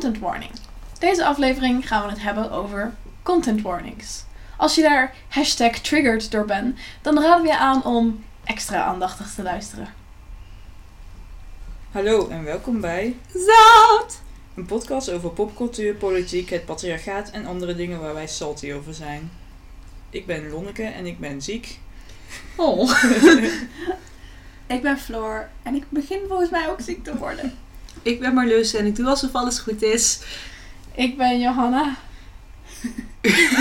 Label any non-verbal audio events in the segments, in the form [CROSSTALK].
content warning. Deze aflevering gaan we het hebben over content warnings. Als je daar hashtag triggered door bent, dan raden we je aan om extra aandachtig te luisteren. Hallo en welkom bij Zout! een podcast over popcultuur, politiek, het patriarchaat en andere dingen waar wij salty over zijn. Ik ben Lonneke en ik ben ziek. Oh. [LAUGHS] Ik ben Floor en ik begin volgens mij ook ziek te worden. Ik ben Marloes en ik doe alsof alles goed is. Ik ben Johanna. [LAUGHS]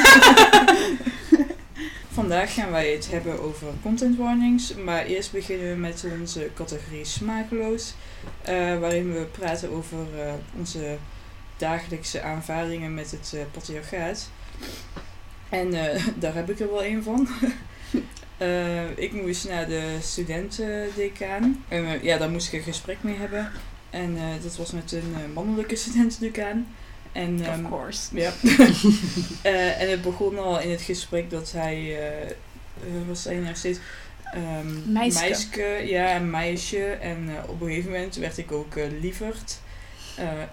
Vandaag gaan wij het hebben over content warnings, maar eerst beginnen we met onze categorie smakeloos, eh, waarin we praten over eh, onze dagelijkse aanvaringen met het eh, patriarchaat. En eh, [LAUGHS] daar heb ik er wel een van. [LAUGHS] Eh, ik moest naar de studentendecaan. En ja, daar moest ik een gesprek mee hebben. En eh, dat was met een eh, mannelijke studentendecaan. En, ehm, Of course. ja. [LAUGHS] Eh, en het begon al in het gesprek dat hij, was hij nou steeds, ehm Meiske. meiske, ja, meisje. En op een gegeven moment werd ik ook lieverd.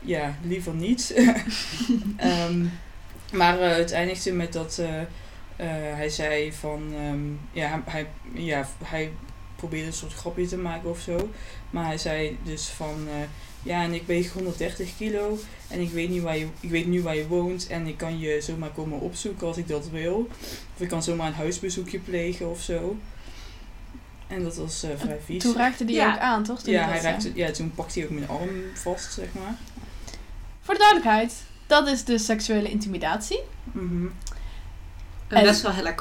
Ja, liever niet. [LAUGHS] Ehm, maar het eindigde met dat hij zei van, ehm, ja, hij, ja, hij probeerde een soort grapje te maken of zo. Maar hij zei dus van, eh, ja, en ik weeg 130 kilo. En ik weet, niet waar je, ik weet nu waar je woont en ik kan je zomaar komen opzoeken als ik dat wil. Of ik kan zomaar een huisbezoekje plegen of zo. En dat was eh, vrij vies. Toen raakte die Ja. ook aan, toch? Toen ja, hij raakte, ja, toen pakte hij ook mijn arm vast, zeg maar. Voor de duidelijkheid, dat is de seksuele intimidatie. Mhm. En En- best wel heel erg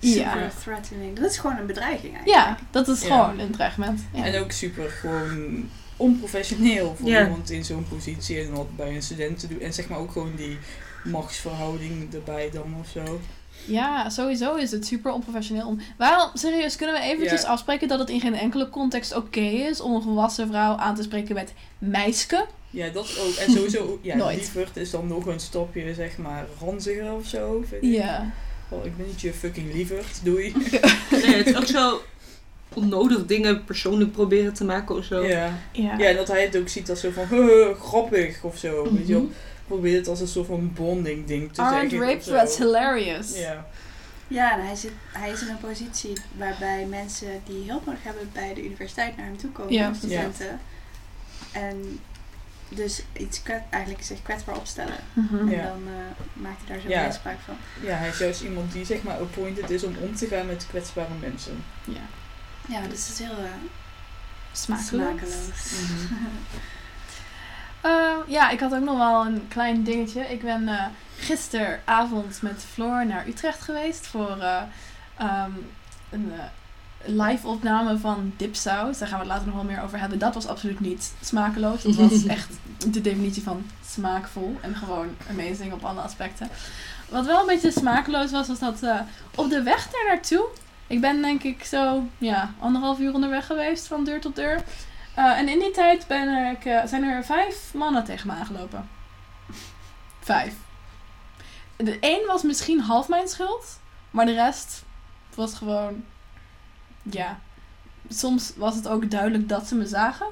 creepy. Ja. Super threatening. Dat is gewoon een bedreiging eigenlijk. Ja, dat is Ja. gewoon een dreigement. Ja. En ook super gewoon onprofessioneel voor Ja. iemand in zo'n positie en wat bij een student te doen. En zeg maar ook gewoon die machtsverhouding erbij dan of zo. Ja, sowieso is het super onprofessioneel. Om... Waarom, serieus, kunnen we eventjes Ja. afspreken dat het in geen enkele context oké is om een volwassen vrouw aan te spreken met meiske? Ja, dat ook. En sowieso, ja, [LAUGHS] Nooit. lieverd is dan nog een stapje, zeg maar, ranziger of zo. Vind ik. Ja. Oh, ik ben niet je fucking lieverd, doei. [LAUGHS] Nee, het is ook zo onnodig dingen persoonlijk proberen te maken of zo. Ja. Ja. ja, en dat hij het ook ziet als zo van, "Huh, [LAUGHS] grappig of zo. Weet je wel. Mhm. Probeer het als een soort van bonding ding te Armed zeggen. rape threats hilarious. Ja. Ja, en hij, zit, hij is in een positie waarbij mensen die hulp nodig hebben bij de universiteit naar hem toe komen, Ja. studenten. En dus iets kwet, eigenlijk zich kwetsbaar opstellen. Mhm. Ja. En dan eh, maakt hij daar zo Ja. misbruik van. ja, hij is juist iemand die zeg maar appointed is om om te gaan met kwetsbare mensen. ja. Ja, dus het is heel uh, Smakeloos. Mhm. [LAUGHS] Eh, ja, ik had ook nog wel een klein dingetje. Ik ben eh, gisteravond met Floor naar Utrecht geweest voor eh, ehm, een eh, live opname van Dipsaus. Daar gaan we het later nog wel meer over hebben. Dat was absoluut niet smakeloos. Dat was [LAUGHS] echt de definitie van smaakvol en gewoon amazing op alle aspecten. Wat wel een beetje smakeloos was, was dat eh, op de weg daar naartoe. Ik ben denk ik zo ja, anderhalf uur onderweg geweest van deur tot deur. Eh, en in die tijd ben ik, eh, zijn er vijf mannen tegen me aangelopen. Vijf. De één was misschien half mijn schuld, maar de rest was gewoon. Ja. Soms was het ook duidelijk dat ze me zagen.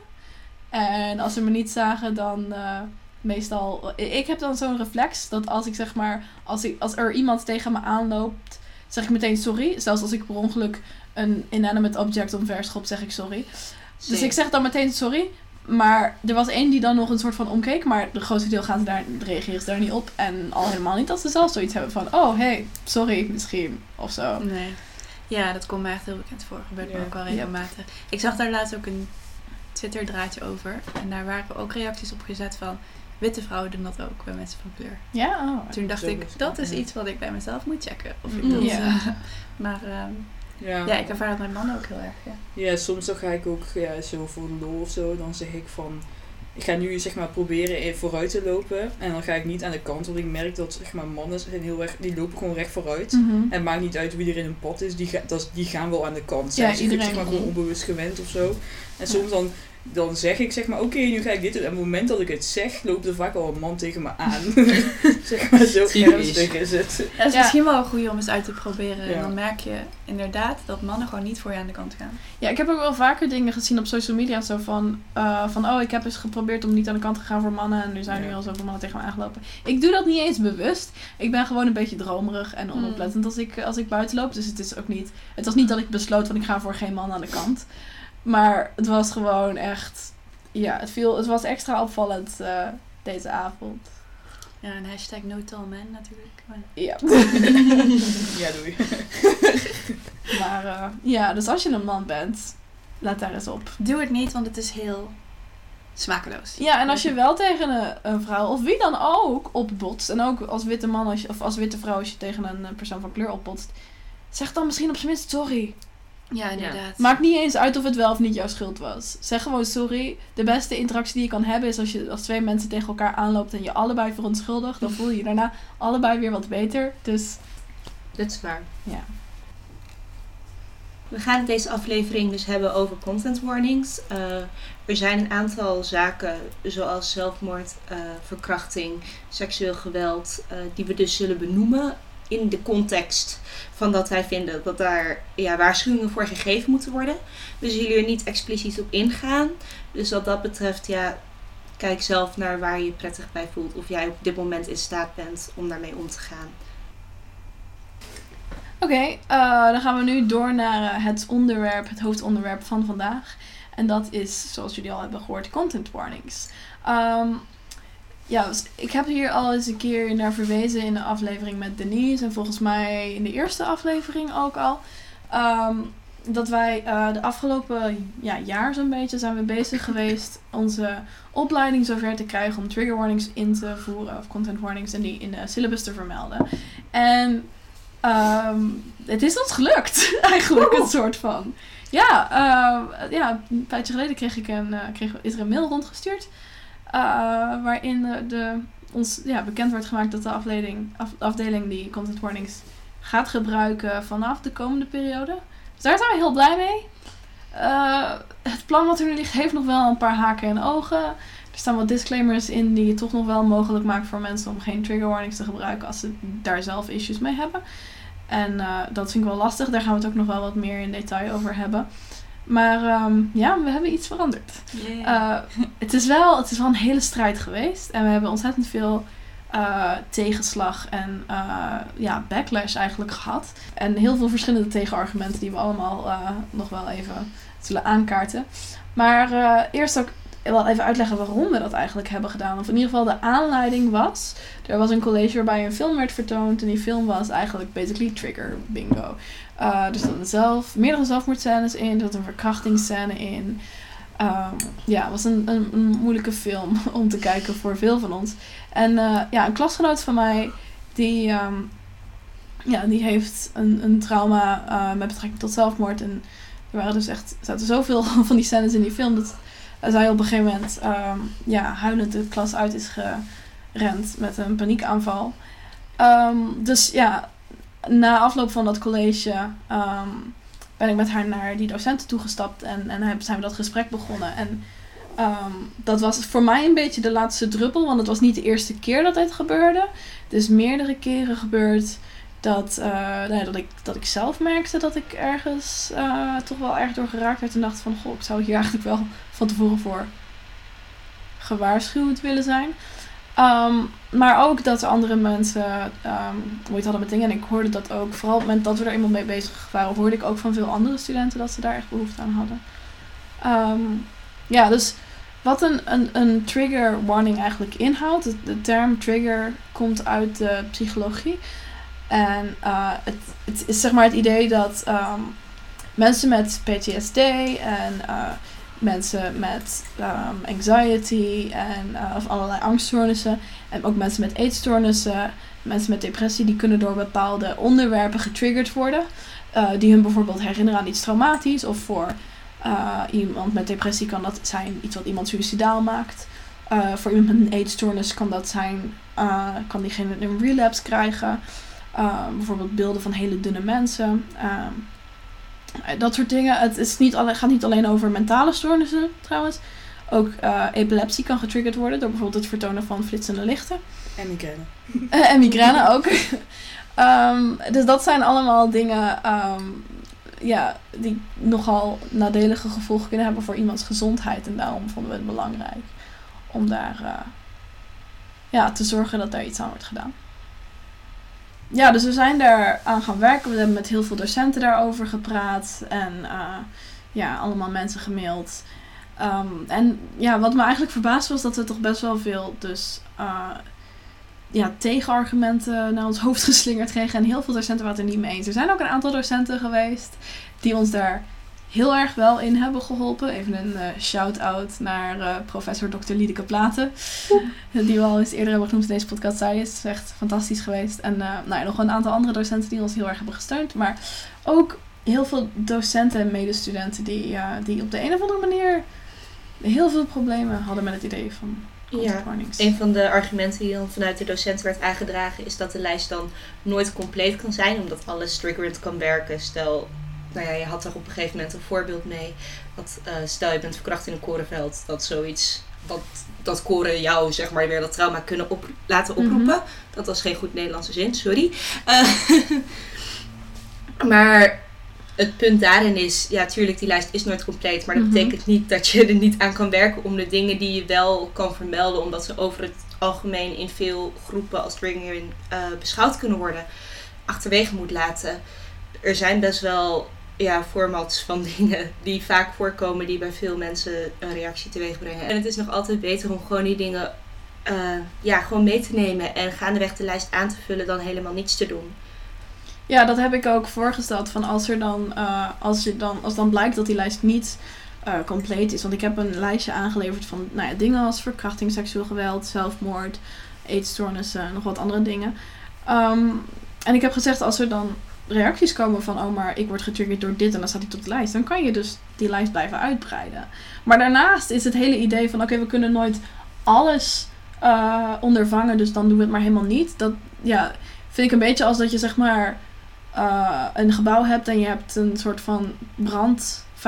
En als ze me niet zagen, dan eh, meestal. Ik heb dan zo'n reflex dat als ik zeg maar. Als, ik, als er iemand tegen me aanloopt, zeg ik meteen sorry. Zelfs als ik per ongeluk een inanimate object omverschop, zeg ik sorry. Dus ik zeg dan meteen sorry. Maar er was één die dan nog een soort van omkeek. Maar de grootste deel gaan ze daar, reageren ze daar niet op. En al helemaal niet als ze zelf zoiets hebben van... Oh, hey, sorry, misschien. Of zo. Nee. Ja, dat komt mij echt heel bekend voor. Gebeurt me Ja. ook wel Ja. regelmatig. Ik zag daar laatst ook een Twitter draadje over. En daar waren ook reacties op gezet van... Witte vrouwen doen dat ook bij mensen van kleur. Ja, oh. Toen dacht ik, dat is iets wat ik bij mezelf moet checken. Of ik Mm. dat, Ja. eh, maar ehm, Ja. ja, ik ervaar dat met mannen ook heel erg. Ja. Ja, soms dan ga ik ook ja, zo voor de lol of zo. Dan zeg ik van... Ik ga nu zeg maar proberen vooruit te lopen. En dan ga ik niet aan de kant. Want ik merk dat zeg maar, mannen zijn heel erg... Die lopen gewoon recht vooruit. Mhm. En het maakt niet uit wie er in een pad is. Die, ga, dat, die gaan wel aan de kant. Ja, Zijn iedereen. zeg maar gewoon onbewust gewend of zo. En soms dan dan zeg ik zeg maar, oké, nu ga ik dit doen. En op het moment dat ik het zeg, loopt er vaak al een man tegen me aan. [LAUGHS] [LAUGHS] zeg maar, zo ernstig is het. Dat is Ja. misschien wel een goede om eens uit te proberen. Ja. En dan merk je inderdaad dat mannen gewoon niet voor je aan de kant gaan. Ja, ik heb ook wel vaker dingen gezien op social media. Zo van, eh, van oh, ik heb eens geprobeerd om niet aan de kant te gaan voor mannen. En nu zijn Ja. nu al zoveel mannen tegen me aangelopen. Ik doe dat niet eens bewust. Ik ben gewoon een beetje dromerig en onoplettend als, ik, als ik buiten loop. Dus het is ook niet... Het was niet dat ik besloot van ik ga voor geen man aan de kant. Maar het was gewoon echt... Ja, het, viel, het was extra opvallend eh, deze avond. Ja, een hashtag no tall man natuurlijk. Maar- Ja. [LAUGHS] Ja, doei. [LAUGHS] maar eh, ja, dus als je een man bent, let daar eens op. Doe het niet, want het is heel smakeloos. Ja, en als je wel tegen een, een vrouw, of wie dan ook, opbotst. En ook als witte man als je, of als witte vrouw als je tegen een eh, persoon van kleur opbotst. Zeg dan misschien op zijn minst sorry. Ja, inderdaad. Maakt niet eens uit of het wel of niet jouw schuld was. Zeg gewoon sorry. De beste interactie die je kan hebben is als je als twee mensen tegen elkaar aanloopt en je allebei verontschuldigt. Dan voel je je daarna allebei weer wat beter. Dus Dat is waar. ja. We gaan het deze aflevering dus hebben over content warnings. Eh, er zijn een aantal zaken zoals zelfmoord, eh, verkrachting, seksueel geweld, eh, die we dus zullen benoemen in de context van dat wij vinden dat daar ja, waarschuwingen voor gegeven moeten worden. We zullen er niet expliciet op ingaan. Dus wat dat betreft, ja, kijk zelf naar waar je je prettig bij voelt. Of jij op dit moment in staat bent om daarmee om te gaan. Oké, eh, dan gaan we nu door naar eh, het onderwerp, het hoofdonderwerp van vandaag. En dat is, zoals jullie al hebben gehoord, content warnings. Ehm, ja, dus ik heb hier al eens een keer naar verwezen in de aflevering met Denise. En volgens mij in de eerste aflevering ook al. Ehm, dat wij eh, de afgelopen ja, jaar zo'n beetje zijn we bezig [LAUGHS] geweest onze opleiding zover te krijgen om trigger warnings in te voeren. Of content warnings en die in de syllabus te vermelden. En Ehm, het is ons gelukt, [LAUGHS] eigenlijk, een soort van. Ja, ehm, ja, een tijdje geleden kreeg ik een, eh, kreeg, is er een mail rondgestuurd. Eh, waarin de, ons ja, bekend wordt gemaakt dat de afdeling, af, afdeling die content warnings gaat gebruiken vanaf de komende periode. Dus daar zijn we heel blij mee. Eh, het plan wat er nu ligt heeft nog wel een paar haken en ogen. Er staan wat disclaimers in die het toch nog wel mogelijk maakt voor mensen om geen trigger warnings te gebruiken als ze daar zelf issues mee hebben. En eh, dat vind ik wel lastig. Daar gaan we het ook nog wel wat meer in detail over hebben. Maar ehm, ja, we hebben iets veranderd. Eh, het, is wel, het is wel een hele strijd geweest. En we hebben ontzettend veel eh, tegenslag en eh, ja, backlash eigenlijk gehad. En heel veel verschillende tegenargumenten die we allemaal nog wel even zullen aankaarten. Maar eerst ook wel even uitleggen waarom we dat eigenlijk hebben gedaan. Of in ieder geval de aanleiding was. Er was een college waarbij een film werd vertoond. En die film was eigenlijk basically trigger bingo. Eh er zaten zelf, meerdere zelfmoordscènes in. Er zat een verkrachtingsscène in. Ehm, ja, het was een, een, moeilijke film [LAUGHS] om te kijken voor veel van ons. En eh, ja, een klasgenoot van mij, die, ehm, ja, die heeft een, een trauma eh, met betrekking tot zelfmoord. En er waren dus echt, zaten zoveel [LAUGHS] van die scènes in die film dat zij op een gegeven moment ehm, ja, huilend de klas uit is gerend met een paniekaanval. Ehm, dus ja, na afloop van dat college ehm, ben ik met haar naar die docenten toegestapt en, en zijn we dat gesprek begonnen. En dat was voor mij een beetje de laatste druppel, want het was niet de eerste keer dat dit gebeurde. Is meerdere keren gebeurd dat, eh, nou dat, ik, dat ik zelf merkte dat ik ergens eh, toch wel erg door geraakt werd en dacht van, goh, ik zou hier [LAUGHS] eigenlijk wel van tevoren voor gewaarschuwd willen zijn. Ehm, maar ook dat andere mensen ehm moeite hadden met dingen. En ik hoorde dat ook, vooral op het moment dat we er eenmaal mee bezig waren, hoorde ik ook van veel andere studenten dat ze daar echt behoefte aan hadden. Ehm, ja, dus wat een, een, een trigger warning eigenlijk inhoudt. De term trigger komt uit de psychologie. En eh, het, het is zeg maar het idee dat ehm, mensen met PTSD en eh, mensen met ehm, anxiety en eh, of allerlei angststoornissen en ook mensen met eetstoornissen, mensen met depressie, die kunnen door bepaalde onderwerpen getriggerd worden. die hun bijvoorbeeld herinneren aan iets traumatisch. Of voor iemand met depressie kan dat zijn iets wat iemand suicidaal maakt. Voor iemand met een eetstoornis kan dat zijn, kan diegene een relapse krijgen. Eh, bijvoorbeeld beelden van hele dunne mensen. Ehm, Eh, Dat soort dingen. Het is niet alle, gaat niet alleen over mentale stoornissen trouwens. Ook eh, epilepsie kan getriggerd worden door bijvoorbeeld het vertonen van flitsende lichten. En migraine. Eh, en migraine ook. [LAUGHS] Ehm, dus dat zijn allemaal dingen ehm, ja, die nogal nadelige gevolgen kunnen hebben voor iemands gezondheid. En daarom vonden we het belangrijk om daar eh, ja, te zorgen dat daar iets aan wordt gedaan. Ja, dus we zijn daar aan gaan werken. We hebben met heel veel docenten daarover gepraat. En eh, ja, allemaal mensen gemaild. Ehm, en ja, wat me eigenlijk verbaasde was dat we toch best wel veel dus, eh, ja, tegenargumenten naar ons [LAUGHS] hoofd geslingerd kregen. En heel veel docenten waren het er niet mee eens. Er zijn ook een aantal docenten geweest die ons daar heel erg wel in hebben geholpen. Even een eh, shout-out naar eh, professor Dr. Liedeke Platen. Die we al eens eerder hebben genoemd in deze podcast. Zij is echt fantastisch geweest. En eh, nou ja, nog een aantal andere docenten die ons heel erg hebben gesteund. Maar ook heel veel docenten en medestudenten die, die op de een of andere manier heel veel problemen hadden met het idee van Ja. Een van de argumenten die dan vanuit de docent werd aangedragen is dat de lijst dan nooit compleet kan zijn, omdat alles triggerend kan werken. Stel, nou ja, je had er op een gegeven moment een voorbeeld mee. Dat, eh, stel je bent verkracht in een korenveld, dat zoiets, dat, dat koren jou zeg maar weer dat trauma kunnen op, laten oproepen. Dat was geen goed Nederlandse zin, sorry. Eh, [LAUGHS] maar het punt daarin is, ja, tuurlijk, die lijst is nooit compleet. Maar dat Mhm. betekent niet dat je [LAUGHS] er niet aan kan werken om de dingen die je wel kan vermelden, omdat ze over het algemeen in veel groepen als triggering eh, beschouwd kunnen worden, achterwege moet laten. Er zijn best wel ja, formats van [LAUGHS] dingen die vaak voorkomen, die bij veel mensen een reactie teweeg brengen. En het is nog altijd beter om gewoon die dingen eh, ja, gewoon mee te nemen en gaandeweg de lijst aan te vullen dan helemaal niets te doen. Ja, dat heb ik ook voorgesteld. Van als er dan, eh, als je dan, als dan blijkt dat die lijst niet eh, compleet is. Want ik heb een lijstje aangeleverd van nou ja, dingen als verkrachting, seksueel geweld, zelfmoord, eetstoornissen, nog wat andere dingen. Ehm, en ik heb gezegd, als er dan reacties komen van, oh maar ik word getriggerd door dit en dan staat die op de lijst. Dan kan je dus die lijst blijven uitbreiden. Maar daarnaast is het hele idee van, oké, we kunnen nooit alles eh, ondervangen, dus dan doen we het maar helemaal niet. Dat, ja, vind ik een beetje als dat je zeg maar eh, een gebouw hebt en je hebt een soort van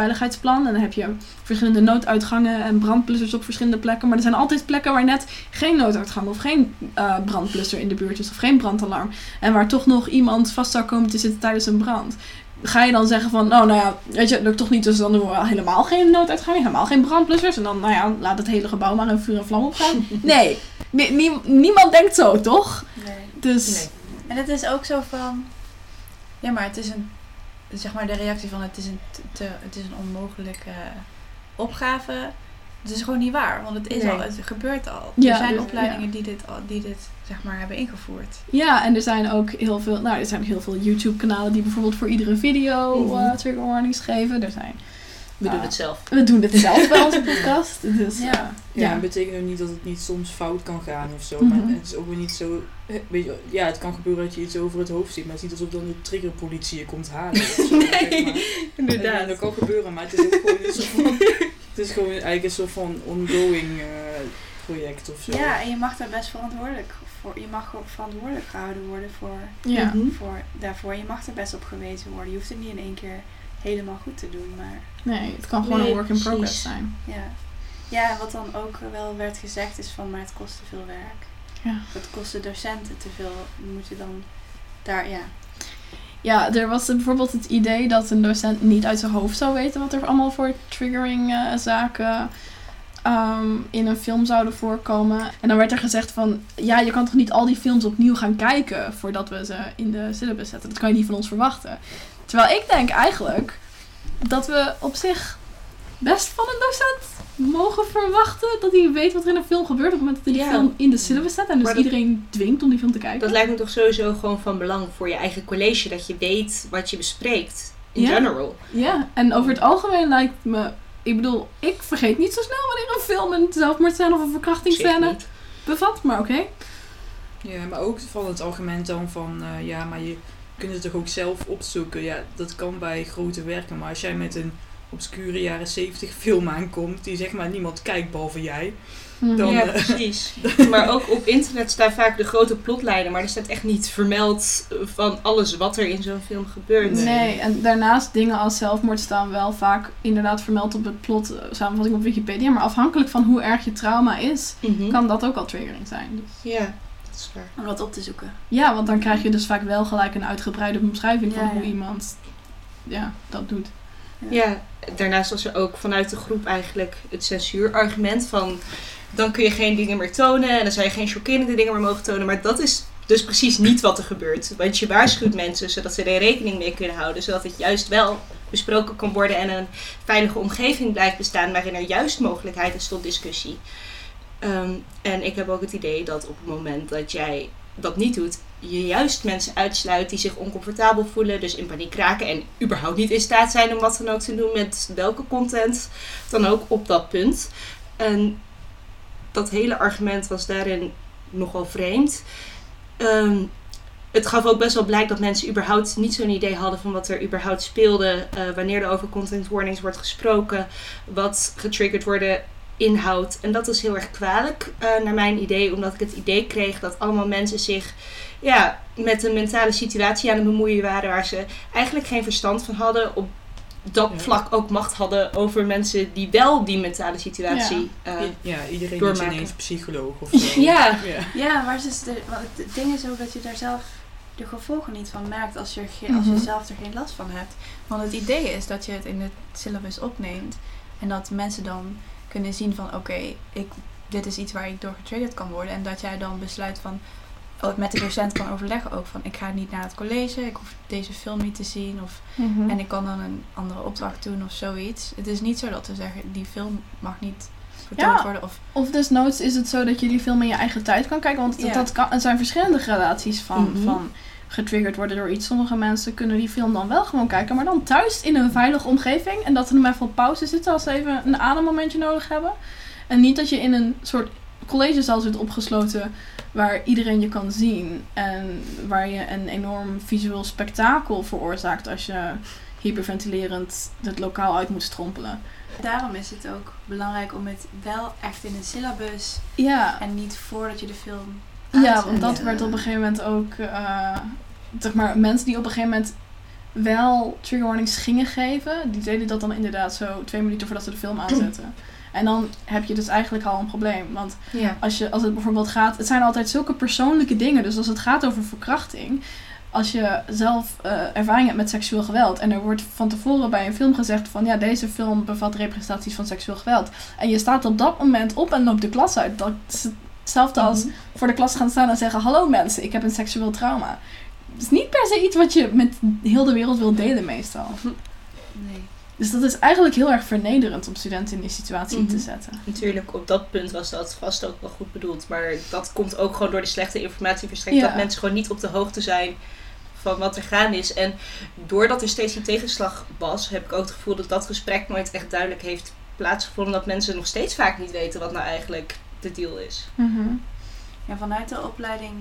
brandveiligheidsplan. En dan heb je verschillende nooduitgangen en brandblussers op verschillende plekken. Maar er zijn altijd plekken waar net geen nooduitgang of geen eh, brandblusser in de buurt is of geen brandalarm. En waar toch nog iemand vast zou komen te zitten tijdens een brand. Ga je dan zeggen van, oh nou ja, weet je, lukt toch niet, dus dan doen we helemaal geen nooduitgang, helemaal geen brandblussers. En dan, nou ja, laat het hele gebouw maar in vuur en vlam opgaan. [LAUGHS] Nee, nie- nie- niemand denkt zo, toch? Nee. Dus, Nee. En het is ook zo van... Ja, maar het is een... Zeg maar de reactie van het is een, te- het is een onmogelijke opgave. Het is gewoon niet waar, want het is Nee. al, het gebeurt al. Ja, er zijn dus- opleidingen die dit, al, die dit zeg maar hebben ingevoerd. Ja, en er zijn ook heel veel, nou, er zijn heel veel YouTube-kanalen die bijvoorbeeld voor iedere video trigger warnings geven. Er zijn, We doen Ah. het zelf. we doen dit zelf bij onze [LAUGHS] podcast. Dus, Ja. ja. Ja, dat betekent ook niet dat het niet soms fout kan gaan of zo. Mhm. Maar het is ook weer niet zo. eh, Weet je, ja, het kan gebeuren dat je iets over het hoofd ziet, maar het is niet alsof dan de triggerpolitie je komt halen. Of zo, [LAUGHS] zeg maar. [LAUGHS] Ja, dat kan gebeuren, maar het is ook gewoon een soort van. Het is gewoon eigenlijk een soort van ongoing eh, project of zo. Ja, en je mag daar best verantwoordelijk voor. Je mag ook verantwoordelijk gehouden worden voor, Ja. Mhm. voor daarvoor. Je mag er best op gewezen worden. Je hoeft het niet in één keer helemaal goed te doen, maar Nee, het kan gewoon Nee, een work in progress zijn. ja. Ja, wat dan ook wel werd gezegd is van, maar het kost te veel werk. Ja. Het kost de docenten te veel. Moet je dan daar, ja. Ja, er was bijvoorbeeld het idee dat een docent niet uit zijn hoofd zou weten wat er allemaal voor triggering eh, zaken ehm, in een film zouden voorkomen. En dan werd er gezegd van, ja, je kan toch niet al die films opnieuw gaan kijken voordat we ze in de syllabus zetten. Dat kan je niet van ons verwachten. Terwijl ik denk eigenlijk dat we op zich best van een docent mogen verwachten dat hij weet wat er in een film gebeurt op het moment dat hij die Ja. film in de syllabus zet. En dus dat- iedereen dwingt om die film te kijken. Dat lijkt me toch sowieso gewoon van belang voor je eigen college, dat je weet wat je bespreekt. In Ja. general. Ja, en over het algemeen lijkt me... Ik bedoel, ik vergeet niet zo snel wanneer een film een zelfmoordscène of een verkrachtingsscène bevat. Maar oké. Ja, maar ook van het argument dan van, eh, ja, maar je kunt het toch ook zelf opzoeken. Ja, dat kan bij grote werken, maar als jij met een obscure jaren 70 film aankomt, die zeg maar niemand kijkt behalve jij, Mhm. Dan, ja, eh, precies. [LAUGHS] maar ook op internet staan vaak de grote plotlijnen, maar er staat echt niet vermeld van alles wat er in zo'n film gebeurt. Nee. Nee. en daarnaast dingen als zelfmoord staan wel vaak inderdaad vermeld op het plot eh, samenvatting op Wikipedia. Maar afhankelijk van hoe erg je trauma is, Mhm. kan dat ook al triggering zijn. Dus- Ja, Om dat op te zoeken. ja, want dan krijg je dus vaak wel gelijk een uitgebreide beschrijving van hoe ja. iemand ja, dat doet. Ja, daarnaast was er ook vanuit de groep eigenlijk het censuurargument van dan kun je geen dingen meer tonen en dan zou je geen chockerende dingen meer mogen tonen. Maar dat is dus precies niet wat er gebeurt. Want je waarschuwt mensen zodat ze er rekening mee kunnen houden, zodat het juist wel besproken kan worden en een veilige omgeving blijft bestaan waarin er juist mogelijkheid is tot discussie. Ehm, en ik heb ook het idee dat op het moment dat jij dat niet doet, je juist mensen uitsluit die zich oncomfortabel voelen, dus in paniek raken en überhaupt niet in staat zijn om wat dan ook te doen met welke content dan ook op dat punt. En dat hele argument was daarin nogal vreemd. Ehm, het gaf ook best wel blijk dat mensen überhaupt niet zo'n idee hadden van wat er überhaupt speelde eh, wanneer er over content warnings wordt gesproken, wat getriggerd worden inhoudt. En dat is heel erg kwalijk eh, naar mijn idee, omdat ik het idee kreeg dat allemaal mensen zich ja, met een mentale situatie aan het bemoeien waren waar ze eigenlijk geen verstand van hadden. Op dat Ja. vlak ook macht hadden over mensen die wel die mentale situatie. eh, I- ja, iedereen doormaken. is ineens psycholoog of [LAUGHS] zo. Ja. ja. Ja, maar het, is de, want het ding is ook dat je daar zelf de gevolgen niet van merkt als je, er ge- als je Mhm. zelf er geen last van hebt. Want het idee is dat je het in het syllabus opneemt en dat mensen dan kunnen zien van oké, ik dit is iets waar ik door getriggerd kan worden. En dat jij dan besluit van oh, met de docent kan overleggen ook van ik ga niet naar het college, ik hoef deze film niet te zien of Mhm. en ik kan dan een andere opdracht doen of zoiets. Het is niet zo dat we zeggen die film mag niet vertoond Ja. worden of Of desnoods is het zo dat je die film in je eigen tijd kan kijken. Want dat kan, er zijn verschillende gradaties van, Mhm. van getriggerd worden door iets. Sommige mensen kunnen die film dan wel gewoon kijken, maar dan thuis in een veilige omgeving. En dat ze hem even op pauze zitten als ze even een ademmomentje nodig hebben. En niet dat je in een soort collegezaal zit opgesloten waar iedereen je kan zien. En waar je een enorm visueel spektakel veroorzaakt als je hyperventilerend het lokaal uit moet strompelen. Daarom is het ook belangrijk om het wel echt in een syllabus Ja, en niet voordat je de film. Ja, want dat werd op een gegeven moment ook, eh, zeg maar, mensen die op een gegeven moment wel trigger warnings gingen geven, die deden dat dan inderdaad zo twee minuten voordat ze de film aanzetten. En dan heb je dus eigenlijk al een probleem. Want Ja. als, je, als het bijvoorbeeld gaat, het zijn altijd zulke persoonlijke dingen. Dus als het gaat over verkrachting, als je zelf eh, ervaring hebt met seksueel geweld en er wordt van tevoren bij een film gezegd van ja, deze film bevat representaties van seksueel geweld. En je staat op dat moment op en loopt de klas uit. Dat hetzelfde als voor de klas gaan staan en zeggen: Hallo mensen, ik heb een seksueel trauma. Het is niet per se iets wat je met heel de wereld wil delen, meestal. Nee. Dus dat is eigenlijk heel erg vernederend om studenten in die situatie Mhm. te zetten. Natuurlijk, op dat punt was dat vast ook wel goed bedoeld. Maar dat komt ook gewoon door de slechte informatieverstrekking. Ja. Dat mensen gewoon niet op de hoogte zijn van wat er gaande is. En doordat er steeds die tegenslag was, heb ik ook het gevoel dat dat gesprek nooit echt duidelijk heeft plaatsgevonden. Dat mensen nog steeds vaak niet weten wat nou eigenlijk de deal is. Ja, vanuit de opleiding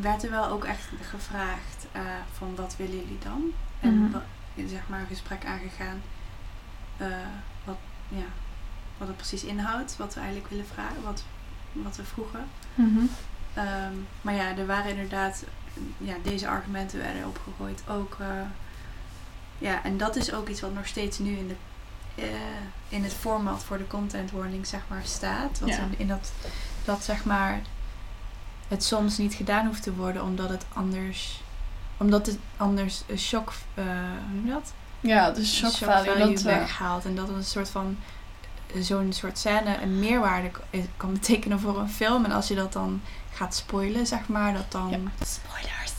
werd er wel ook echt gevraagd eh, van wat willen jullie dan? En Mhm. zeg maar een gesprek aangegaan eh, wat, ja, wat het precies inhoudt, wat we eigenlijk willen vragen, wat, wat we vroegen. Mhm. Ehm, maar ja, er waren inderdaad, ja, deze argumenten werden opgegooid ook. eh, ja, en dat is ook iets wat nog steeds nu in, de, eh, in het format voor de content warning zeg maar staat. Wat Ja. in, in dat, dat zeg maar het soms niet gedaan hoeft te worden omdat het anders, omdat het anders een shock, eh, hoe noem je dat? Ja, de shock, value. Dat, eh, weghaalt. En dat het een soort van zo'n soort scène een meerwaarde kan betekenen voor een film. En als je dat dan gaat spoilen, zeg maar, dat dan Ja. Spoilers.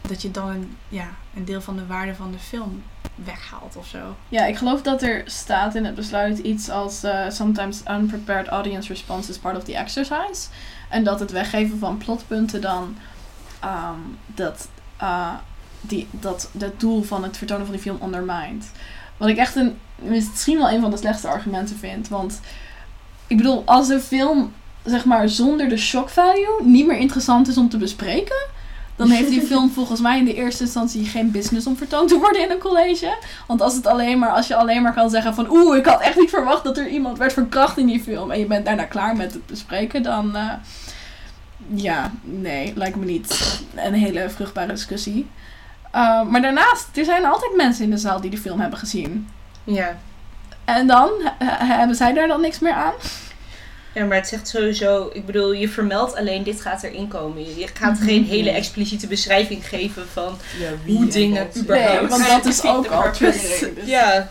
dat je dan een, ja, een deel van de waarde van de film weghaalt of zo. Ja, ik geloof dat er staat in het besluit iets als eh, sometimes unprepared audience response is part of the exercise. En dat het weggeven van plotpunten dan ehm, dat, eh, die, dat het doel van het vertonen van die film ondermijnt. Wat ik echt een, misschien wel een van de slechtste argumenten vind. Want ik bedoel, als een film zeg maar zonder de shock value niet meer interessant is om te bespreken, dan heeft die film volgens mij in de eerste instantie geen business om vertoond te worden in een college. Want als, het alleen maar, als je alleen maar kan zeggen van oeh, ik had echt niet verwacht dat er iemand werd verkracht in die film. En je bent daarna klaar met het bespreken, dan eh, ja, nee, lijkt me niet een hele vruchtbare discussie. Uh, maar daarnaast, er zijn altijd mensen in de zaal die de film hebben gezien. Ja. En dan, H- hebben zij daar dan niks meer aan? Ja, maar het zegt sowieso, ik bedoel, je vermeldt alleen dit gaat erin komen. Je gaat Mhm. geen hele expliciete beschrijving geven van Ja, hoe en dingen überhaupt. Nee, want dat is ook al triggering. dus- Ja,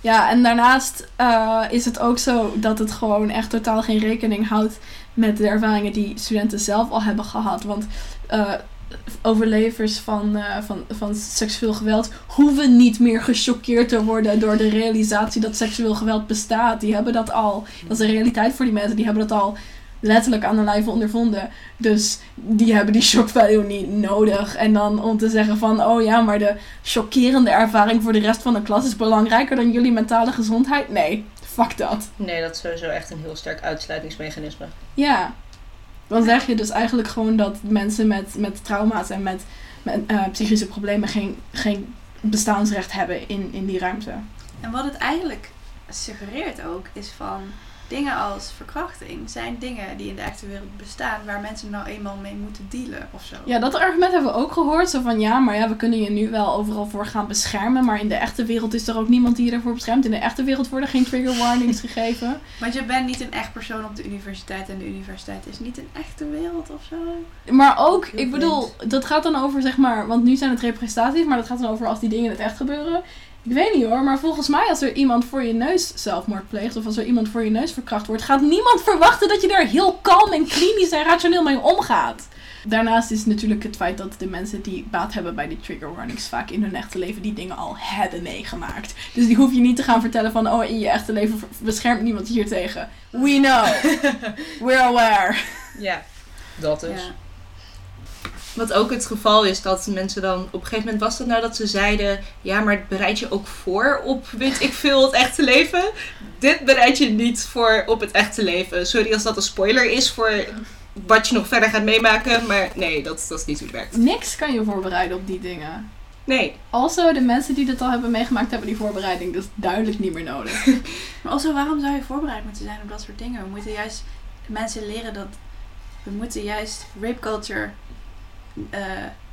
Ja, en daarnaast eh, is het ook zo dat het gewoon echt totaal geen rekening houdt met de ervaringen die studenten zelf al hebben gehad. Want eh, overlevers van, eh, van, van seksueel geweld hoeven niet meer gechoqueerd te worden door de realisatie dat seksueel geweld bestaat. Die hebben dat al. Dat is de realiteit voor die mensen. Die hebben dat al letterlijk aan de lijve ondervonden. Dus die hebben die shock value niet nodig. En dan om te zeggen van, oh ja, maar de chockerende ervaring voor de rest van de klas is belangrijker dan jullie mentale gezondheid. Nee, fuck dat. nee, dat is sowieso echt een heel sterk uitsluitingsmechanisme. Ja. Dan zeg je dus eigenlijk gewoon dat mensen met, met trauma's en met, met eh, psychische problemen geen, geen bestaansrecht hebben in, in die ruimte. En wat het eigenlijk suggereert ook, is van dingen als verkrachting zijn dingen die in de echte wereld bestaan, waar mensen nou eenmaal mee moeten dealen of zo. Ja, dat argument hebben we ook gehoord. Zo van ja, maar ja, we kunnen je nu wel overal voor gaan beschermen. Maar in de echte wereld is er ook niemand die je daarvoor beschermt. In de echte wereld worden geen trigger warnings [LAUGHS] gegeven. Want je bent niet een echt persoon op de universiteit en de universiteit is niet een echte wereld of zo. Maar ook, ik bedoel, dat gaat dan over zeg maar, want nu zijn het representaties, maar dat gaat dan over als die dingen in het echt gebeuren. Ik weet niet hoor, maar volgens mij als er iemand voor je neus zelfmoord pleegt of als er iemand voor je neus verkracht wordt, gaat niemand verwachten dat je daar heel kalm en klinisch en rationeel mee omgaat. Daarnaast is natuurlijk het feit dat de mensen die baat hebben bij die trigger warnings vaak in hun echte leven die dingen al hebben meegemaakt. Dus die hoef je niet te gaan vertellen van, oh in je echte leven beschermt niemand je hier tegen. We know. [LAUGHS] We're aware. Ja, dat dus. Ja. Wat ook het geval is dat mensen dan op een gegeven moment was dat nou dat ze zeiden: ja, maar het bereid je ook voor op weet ik veel het echte leven. Dit bereid je niet voor op het echte leven. Sorry als dat een spoiler is voor wat je nog verder gaat meemaken, maar nee, dat, dat is niet hoe het werkt. Niks kan je voorbereiden op die dingen. Nee, Also, de mensen die dit al hebben meegemaakt, hebben die voorbereiding dus duidelijk niet meer nodig. [LAUGHS] Maar also, waarom zou je voorbereid moeten zijn op dat soort dingen? We moeten juist mensen leren dat we moeten juist rape culture, eh,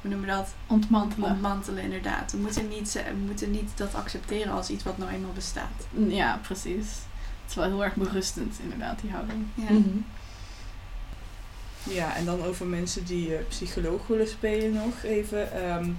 hoe noemen we dat, Ontmantelen. ontmantelen inderdaad. We moeten, niet, we moeten niet dat accepteren als iets wat nou eenmaal bestaat. Ja, precies. Het is wel heel erg berustend, inderdaad, die houding. Ja. Mhm. Ja, en dan over mensen die eh, psycholoog willen spelen nog even. Ehm,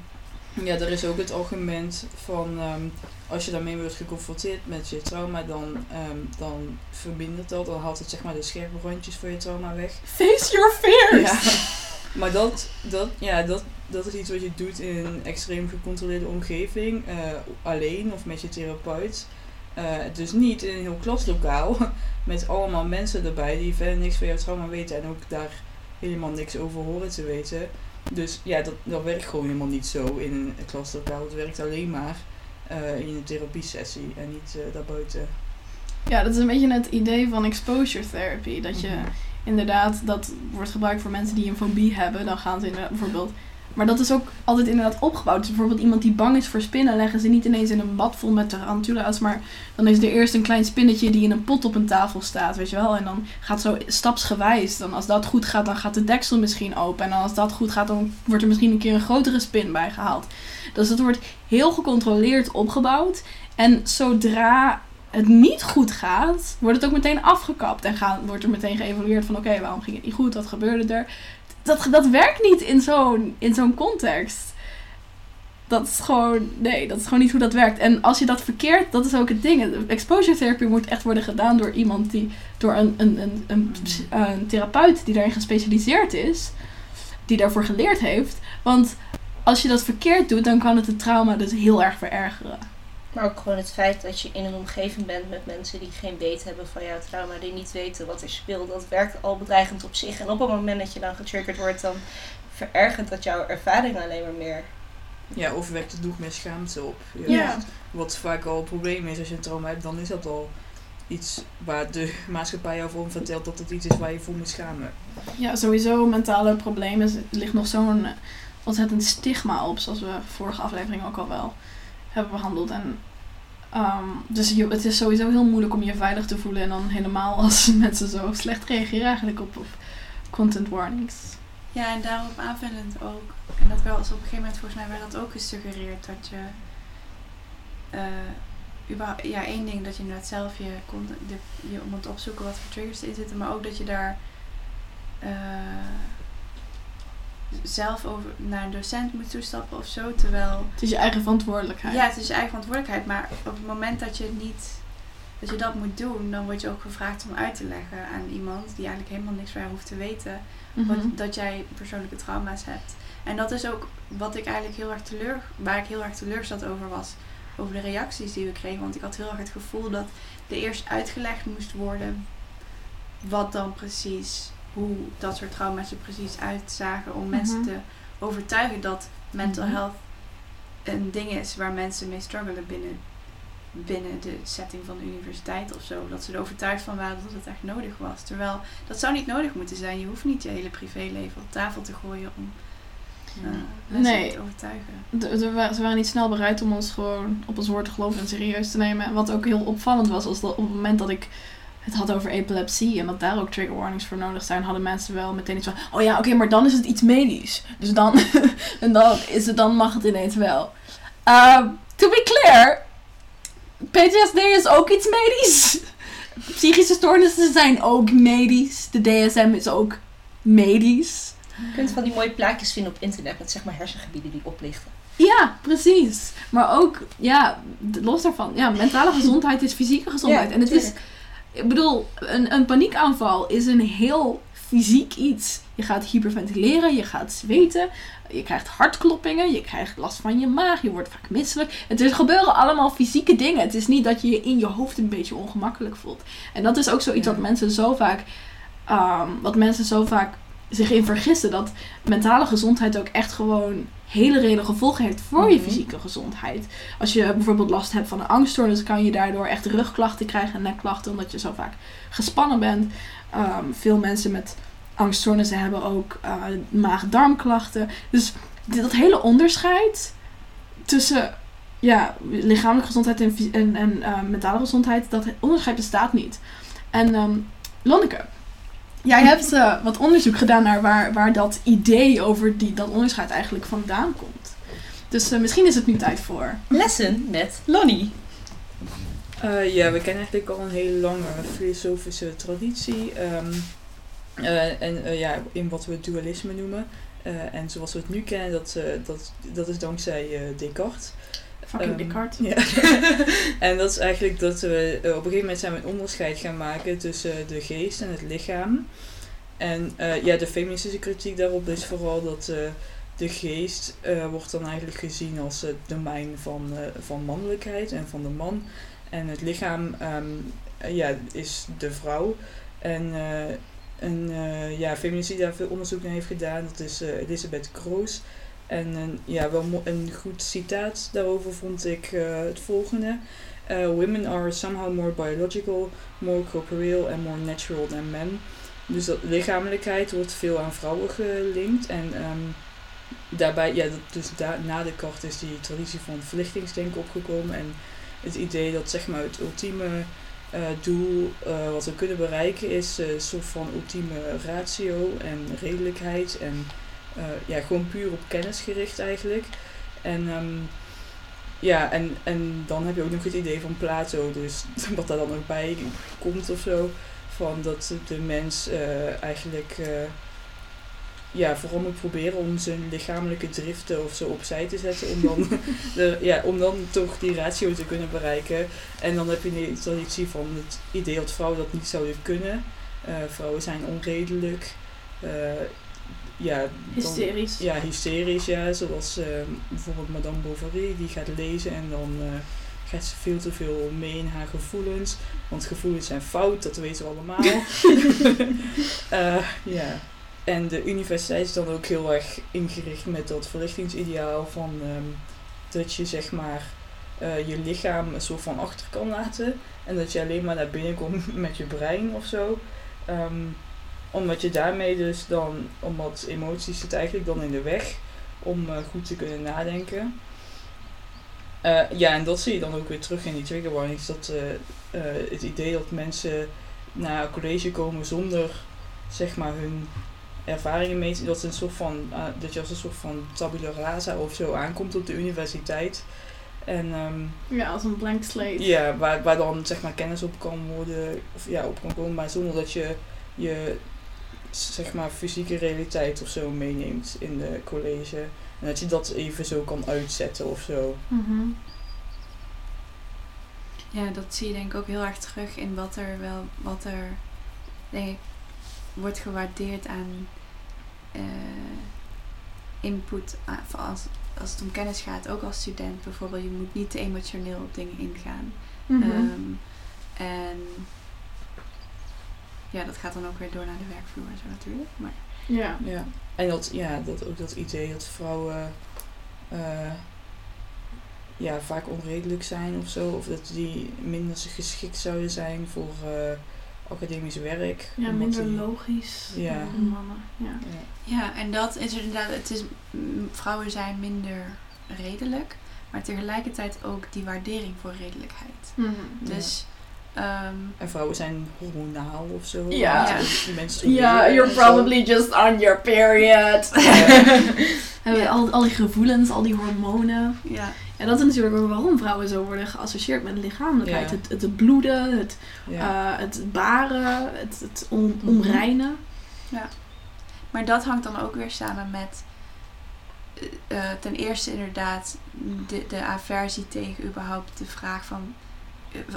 ja, er is ook het argument van ehm, als je daarmee wordt geconfronteerd met je trauma, dan, ehm, dan vermindert dat, dan haalt het zeg maar de scherpe randjes van je trauma weg. Face your fears! Ja. Maar dat, dat, ja, dat, dat is iets wat je doet in een extreem gecontroleerde omgeving, eh, alleen of met je therapeut. Eh, dus niet in een heel klaslokaal [LAUGHS] met allemaal mensen erbij die verder niks van jouw trauma weten en ook daar helemaal niks over horen te weten. Dus ja, dat, dat werkt gewoon helemaal niet zo in een klaslokaal. Het werkt alleen maar eh, in een therapiesessie en niet daarbuiten. Ja, dat is een beetje het idee van exposure therapy. Dat je Mhm. Inderdaad, dat wordt gebruikt voor mensen die een fobie hebben. Dan gaan ze inderdaad bijvoorbeeld. Maar dat is ook altijd inderdaad opgebouwd. Dus bijvoorbeeld iemand die bang is voor spinnen, leggen ze niet ineens in een bad vol met tarantula's. Maar dan is er eerst een klein spinnetje die in een pot op een tafel staat, weet je wel. En dan gaat zo stapsgewijs. Dan als dat goed gaat, dan gaat de deksel misschien open. En als dat goed gaat, dan wordt er misschien een keer een grotere spin bij gehaald. Dus dat wordt heel gecontroleerd opgebouwd. En zodra het niet goed gaat, wordt het ook meteen afgekapt. En gaan, wordt er meteen geëvalueerd van oké, waarom ging het niet goed? Wat gebeurde er? Dat, dat werkt niet in zo'n, zo'n context. Dat is gewoon, nee, dat is gewoon niet hoe dat werkt. En als je dat verkeerd, dat is ook het ding. Exposure therapy moet echt worden gedaan door iemand die, door een, een, een, een, een therapeut die daarin gespecialiseerd is, die daarvoor geleerd heeft. Want als je dat verkeerd doet, dan kan het het trauma dus heel erg verergeren. Maar ook gewoon het feit dat je in een omgeving bent met mensen die geen weet hebben van jouw trauma, die niet weten wat er speelt, dat werkt al bedreigend op zich. En op het moment dat je dan getriggerd wordt, dan verergert dat jouw ervaring alleen maar meer. Ja, of wekt het nog meer schaamte op. Ja. Wat vaak al een probleem is als je een trauma hebt, dan is dat al iets waar de maatschappij jou voor vertelt dat het iets is waar je voor moet schamen. Ja, sowieso mentale problemen. Er ligt nog zo'n ontzettend stigma op, zoals we vorige aflevering ook al wel hebben behandeld. En, ehm, dus je, het is sowieso heel moeilijk om je veilig te voelen en dan helemaal als [LAUGHS] mensen zo slecht reageren eigenlijk op, op content warnings. Ja, en daarop aanvullend ook. En dat wel, dus op een gegeven moment volgens mij werd dat ook gesuggereerd dat je. eh, ja, één ding dat je inderdaad zelf je, content, de, moet opzoeken wat voor triggers erin zitten, maar ook dat je daar eh, zelf over naar een docent moet toestappen of zo. Terwijl Het is je eigen verantwoordelijkheid. ja, het is je eigen verantwoordelijkheid, maar op het moment dat je niet dat je dat moet doen, dan word je ook gevraagd om uit te leggen aan iemand die eigenlijk helemaal niks van jou hoeft te weten Mhm. wat, dat jij persoonlijke trauma's hebt. En dat is ook wat ik eigenlijk heel erg teleur, waar ik heel erg teleurgesteld over was, over de reacties die we kregen. Want ik had heel erg het gevoel dat er eerst uitgelegd moest worden wat dan precies, hoe dat soort trauma's er precies uitzagen, om mensen Mhm. te overtuigen dat mental Mhm. health een ding is waar mensen mee struggelen binnen, binnen de setting van de universiteit of zo. Dat ze er overtuigd van waren dat het echt nodig was. Terwijl dat zou niet nodig moeten zijn. Je hoeft niet je hele privéleven op tafel te gooien om eh, mensen Nee. te overtuigen. Ze waren niet snel bereid om ons gewoon op ons woord te geloven en serieus te nemen. En wat ook heel opvallend was, was dat op het moment dat ik het had over epilepsie en dat daar ook trigger warnings voor nodig zijn, hadden mensen wel meteen iets van: oh ja, oké, maar dan is het iets medisch. Dus dan, [LAUGHS] en dan, is het, dan mag het ineens wel. Uh, to be clear, PTSD is ook iets medisch. Psychische stoornissen zijn ook medisch. De DSM is ook medisch. Je kunt van die mooie plaatjes vinden op internet met zeg maar hersengebieden die oplichten. Ja, precies. Maar ook, ja, los daarvan. Ja, mentale gezondheid is fysieke gezondheid. en het is, ik bedoel, een, een paniekaanval is een heel fysiek iets. Je gaat hyperventileren, je gaat zweten, je krijgt hartkloppingen, je krijgt last van je maag, je wordt vaak misselijk. Het is, gebeuren allemaal fysieke dingen. Het is niet dat je je in je hoofd een beetje ongemakkelijk voelt. En dat is ook zoiets wat mensen zo vaak, ehm, wat mensen zo vaak zich in vergissen. Dat mentale gezondheid ook echt gewoon hele reële gevolgen heeft voor je Mhm. fysieke gezondheid. Als je bijvoorbeeld last hebt van een angststoornis, kan je daardoor echt rugklachten krijgen en nekklachten, omdat je zo vaak gespannen bent. Ehm, veel mensen met angststoornissen hebben ook eh, maag-darmklachten. Dus dat hele onderscheid tussen ja, lichamelijke gezondheid en, en, en eh, mentale gezondheid, dat onderscheid bestaat niet. En ehm Lonneke, jij hebt eh, wat onderzoek gedaan naar waar, waar dat idee over die, dat onderscheid eigenlijk vandaan komt. Dus eh, misschien is het nu tijd voor. Lessen met Lonnie. Eh, ja, we kennen eigenlijk al een hele lange filosofische traditie. ehm, eh, en eh, ja, in wat we dualisme noemen. Eh, en zoals we het nu kennen, dat, eh, dat, dat is dankzij eh, Descartes. Fucking Ehm, Descartes. Ja. [LAUGHS] en dat is eigenlijk dat we eh, op een gegeven moment zijn we een onderscheid gaan maken tussen de geest en het lichaam. En eh, ja, de feministische kritiek daarop is vooral dat eh, de geest eh, wordt dan eigenlijk gezien als het domein van, eh, van mannelijkheid en van de man. En het lichaam ehm, eh, ja, is de vrouw. En eh, een eh, ja, feminist die daar veel onderzoek naar heeft gedaan, dat is eh, Elisabeth Kroos. En een, ja, wel een goed citaat daarover vond ik eh, het volgende. Eh, women are somehow more biological, more corporeal and more natural than men. Dus dat lichamelijkheid wordt veel aan vrouwen gelinkt. En ehm, daarbij, ja, dat, dus da- na de kort is die traditie van verlichtingsdenken opgekomen. En het idee dat zeg maar het ultieme eh, doel wat we kunnen bereiken is een soort van ultieme ratio en redelijkheid. En eh, ja, gewoon puur op kennis gericht eigenlijk. En ehm, ja, en, en dan heb je ook nog het idee van Plato, dus [LAUGHS] wat daar dan ook bij komt of zo. Van dat de mens eh, eigenlijk eh, ja, vooral moet proberen om zijn lichamelijke driften of zo opzij te zetten. Om dan, [LAUGHS] [LAUGHS] de, ja, om dan toch die ratio te kunnen bereiken. En dan heb je de traditie van het idee dat vrouwen dat niet zouden kunnen. Eh, vrouwen zijn onredelijk. Ja, dan- Hysterisch. ja, hysterisch, ja. Zoals eh, bijvoorbeeld Madame Bovary, die gaat lezen en dan eh, gaat ze veel te veel mee in haar gevoelens. Want gevoelens zijn fout, dat weten we allemaal. [LAUGHS] [LAUGHS] Eh, ja. En de universiteit is dan ook heel erg ingericht met dat verlichtingsideaal van ehm, dat je zeg maar eh, je lichaam een soort van achter kan laten. En dat je alleen maar naar binnen komt [LAUGHS] met je brein of zo. Ehm, omdat je daarmee dus dan, omdat emoties zitten eigenlijk dan in de weg om eh, goed te kunnen nadenken. Eh, ja, en dat zie je dan ook weer terug in die trigger warnings. Dat eh, het idee dat mensen naar college komen zonder zeg maar hun ervaringen mee te dat, een soort van, dat je als een soort van tabula rasa of zo aankomt op de universiteit. En ehm, Ja, als een blank slate. ja, waar, waar dan zeg maar kennis op kan worden, of ja, op kan komen, maar zonder dat je je zeg maar fysieke realiteit of zo meeneemt in de college. En dat je dat even zo kan uitzetten of zo. Mhm. Ja, dat zie je denk ik ook heel erg terug in wat er wel, wat er denk ik wordt gewaardeerd aan eh, input als, als het om kennis gaat, ook als student bijvoorbeeld. Je moet niet te emotioneel op dingen ingaan. Mhm. Ehm, en ja, dat gaat dan ook weer door naar de werkvloer en zo natuurlijk. Maar ja. Ja. En dat, ja, dat ook dat idee dat vrouwen eh, ja, vaak onredelijk zijn of zo. Of dat die minder geschikt zouden zijn voor eh, academisch werk. Ja, minder die- logisch Ja. dan mannen. Ja. Ja. ja, en dat is er inderdaad, het is, mm, vrouwen zijn minder redelijk, maar tegelijkertijd ook die waardering voor redelijkheid. Mhm. Dus ehm, En vrouwen zijn hormonaal of zo. Ja. Ja, en you're probably just on your period. [LAUGHS] Ja. al, al die gevoelens, al die hormonen. ja, En dat is natuurlijk ook waarom vrouwen zo worden geassocieerd met lichamelijkheid. Ja. Het, het bloeden, het, Ja. eh, het baren, het, het on, Mhm. onreinen. maar dat hangt dan ook weer samen met eh, eh, ten eerste inderdaad de, de aversie tegen überhaupt de vraag van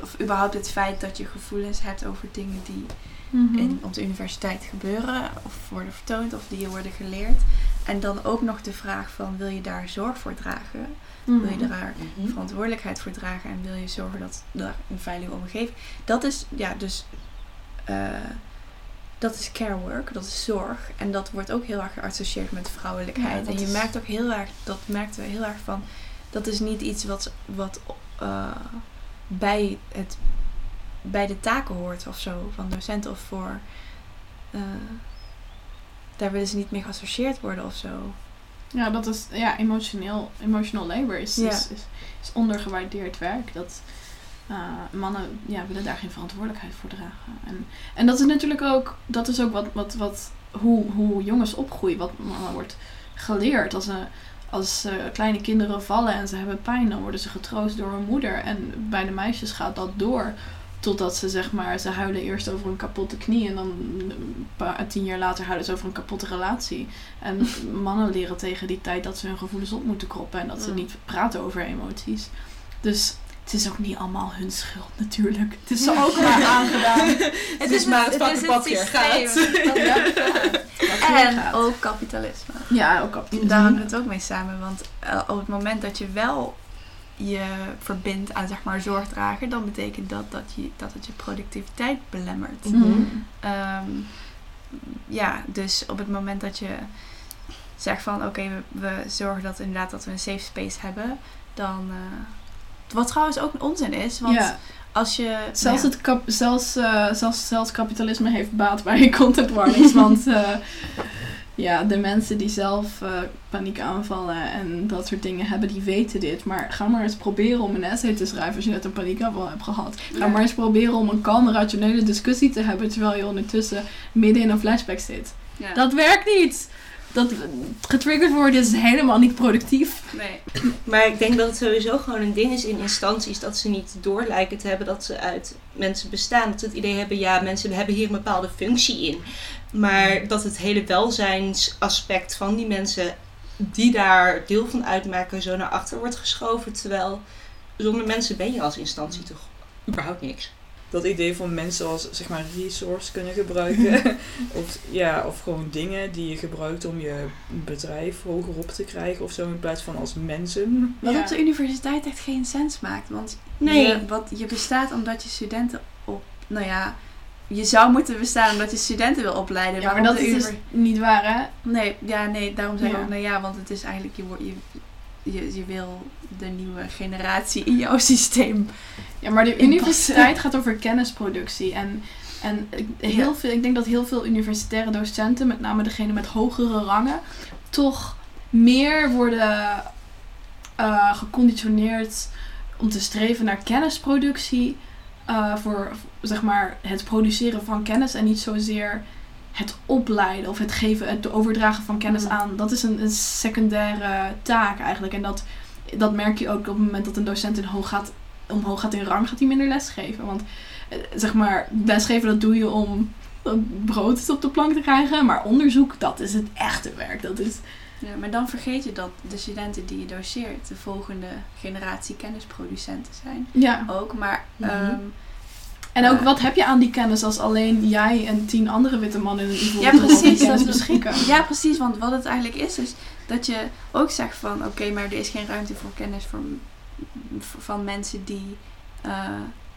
of überhaupt het feit dat je gevoelens hebt over dingen die Mhm. in, op de universiteit gebeuren of worden vertoond of die je worden geleerd. En dan ook nog de vraag van wil je daar zorg voor dragen? Mhm. Wil je daar Mhm. verantwoordelijkheid voor dragen en wil je zorgen dat er een veilige omgeving. Dat is ja, dus eh, dat is care work, dat is zorg. En dat wordt ook heel erg geassocieerd met vrouwelijkheid. Ja, en je is- merkt ook heel erg, dat merkten we heel erg van, dat is niet iets wat, wat eh, bij, het, bij de taken hoort of zo, van docenten of voor. eh, daar willen ze niet mee geassocieerd worden of zo. Ja, dat is ja, emotioneel. Emotional labor is, Ja. is, is, is ondergewaardeerd werk. Dat eh, mannen ja, willen daar geen verantwoordelijkheid voor dragen. En, en dat is natuurlijk ook, dat is ook wat, wat, wat hoe, hoe jongens opgroeien, wat mannen wordt geleerd. Als, ze als eh, kleine kinderen vallen en ze hebben pijn, dan worden ze getroost door hun moeder. En bij de meisjes gaat dat door. Totdat ze zeg maar, ze huilen eerst over een kapotte knie en dan een paar, tien jaar later huilen ze over een kapotte relatie. En [LAUGHS] mannen leren tegen die tijd dat ze hun gevoelens op moeten kroppen en dat ze Mm. niet praten over emoties. Dus het is ook niet allemaal hun schuld natuurlijk. Het is ze ook [LAUGHS] maar aangedaan. Het is maar het fucking patriarchaat. [LAUGHS] En ook kapitalisme. Ja, ook kapitalisme. Daar hangt het ook mee samen. Want eh, op het moment dat je wel je verbindt aan zeg maar zorgdrager, dan betekent dat dat, je, dat het je productiviteit belemmert. Mhm. Ehm, ja, dus op het moment dat je zegt van oké, we, we zorgen dat inderdaad dat we een safe space hebben, dan. eh, wat trouwens ook een onzin is, want als je. zelfs, nou het kap, zelfs, eh, zelfs, zelfs kapitalisme heeft baat bij [LAUGHS] content warnings. want eh, ja, de mensen die zelf eh, paniek aanvallen en dat soort dingen hebben, die weten dit. Maar ga maar eens proberen om een essay te schrijven als je net een paniekaanval hebt gehad. Ga Ja. maar eens proberen om een kalme, rationele discussie te hebben terwijl je ondertussen midden in een flashback zit. ja. Dat werkt niet! Dat getriggerd worden is helemaal niet productief. nee. Maar ik denk dat het sowieso gewoon een ding is in instanties dat ze niet door lijken te hebben dat ze uit mensen bestaan. Dat ze het idee hebben, ja, mensen hebben hier een bepaalde functie in. Maar dat het hele welzijnsaspect van die mensen die daar deel van uitmaken zo naar achter wordt geschoven. Terwijl zonder mensen ben je als instantie toch überhaupt niks. Dat idee van mensen als zeg maar resource kunnen gebruiken. [LAUGHS] of, ja, of gewoon dingen die je gebruikt om je bedrijf hoger op te krijgen of zo. In plaats van als mensen. Wat Ja. op de universiteit echt geen sens maakt. Want Nee. je, wat, je bestaat omdat je studenten op. Nou ja, je zou moeten bestaan omdat je studenten wil opleiden. Ja, maar Waarom dat is dus niet waar, hè? Nee, ja, nee, daarom zeg ik Ja. ook, nou ja, want het is eigenlijk, je, wordt- je, je, je wil de nieuwe generatie in jouw systeem. Ja, maar de Inpassen. universiteit gaat over kennisproductie. En, en ik- heel Ja. veel, ik denk dat heel veel universitaire docenten, met name degene met hogere rangen, toch meer worden eh, geconditioneerd om te streven naar kennisproductie. eh, voor zeg maar het produceren van kennis en niet zozeer het opleiden of het geven, het overdragen van kennis Mhm. aan. Dat is een, een secundaire taak eigenlijk. En dat, dat merk je ook op het moment dat een docent in hoog gaat, omhoog gaat in rang, gaat hij minder lesgeven. Want eh, zeg maar, lesgeven dat doe je om brood op de plank te krijgen. Maar onderzoek, dat is het echte werk. Dat is, Ja, maar dan vergeet je dat de studenten die je doseert de volgende generatie kennisproducenten zijn. ja. Ook, maar Mhm. ehm, En ook wat heb je aan die kennis als alleen jij en tien andere witte mannen in een ivoren Ja, precies, kennis beschikken? Ja, precies. Want wat het eigenlijk is, is dat je ook zegt van... Oké, maar er is geen ruimte voor kennis voor, van mensen die eh,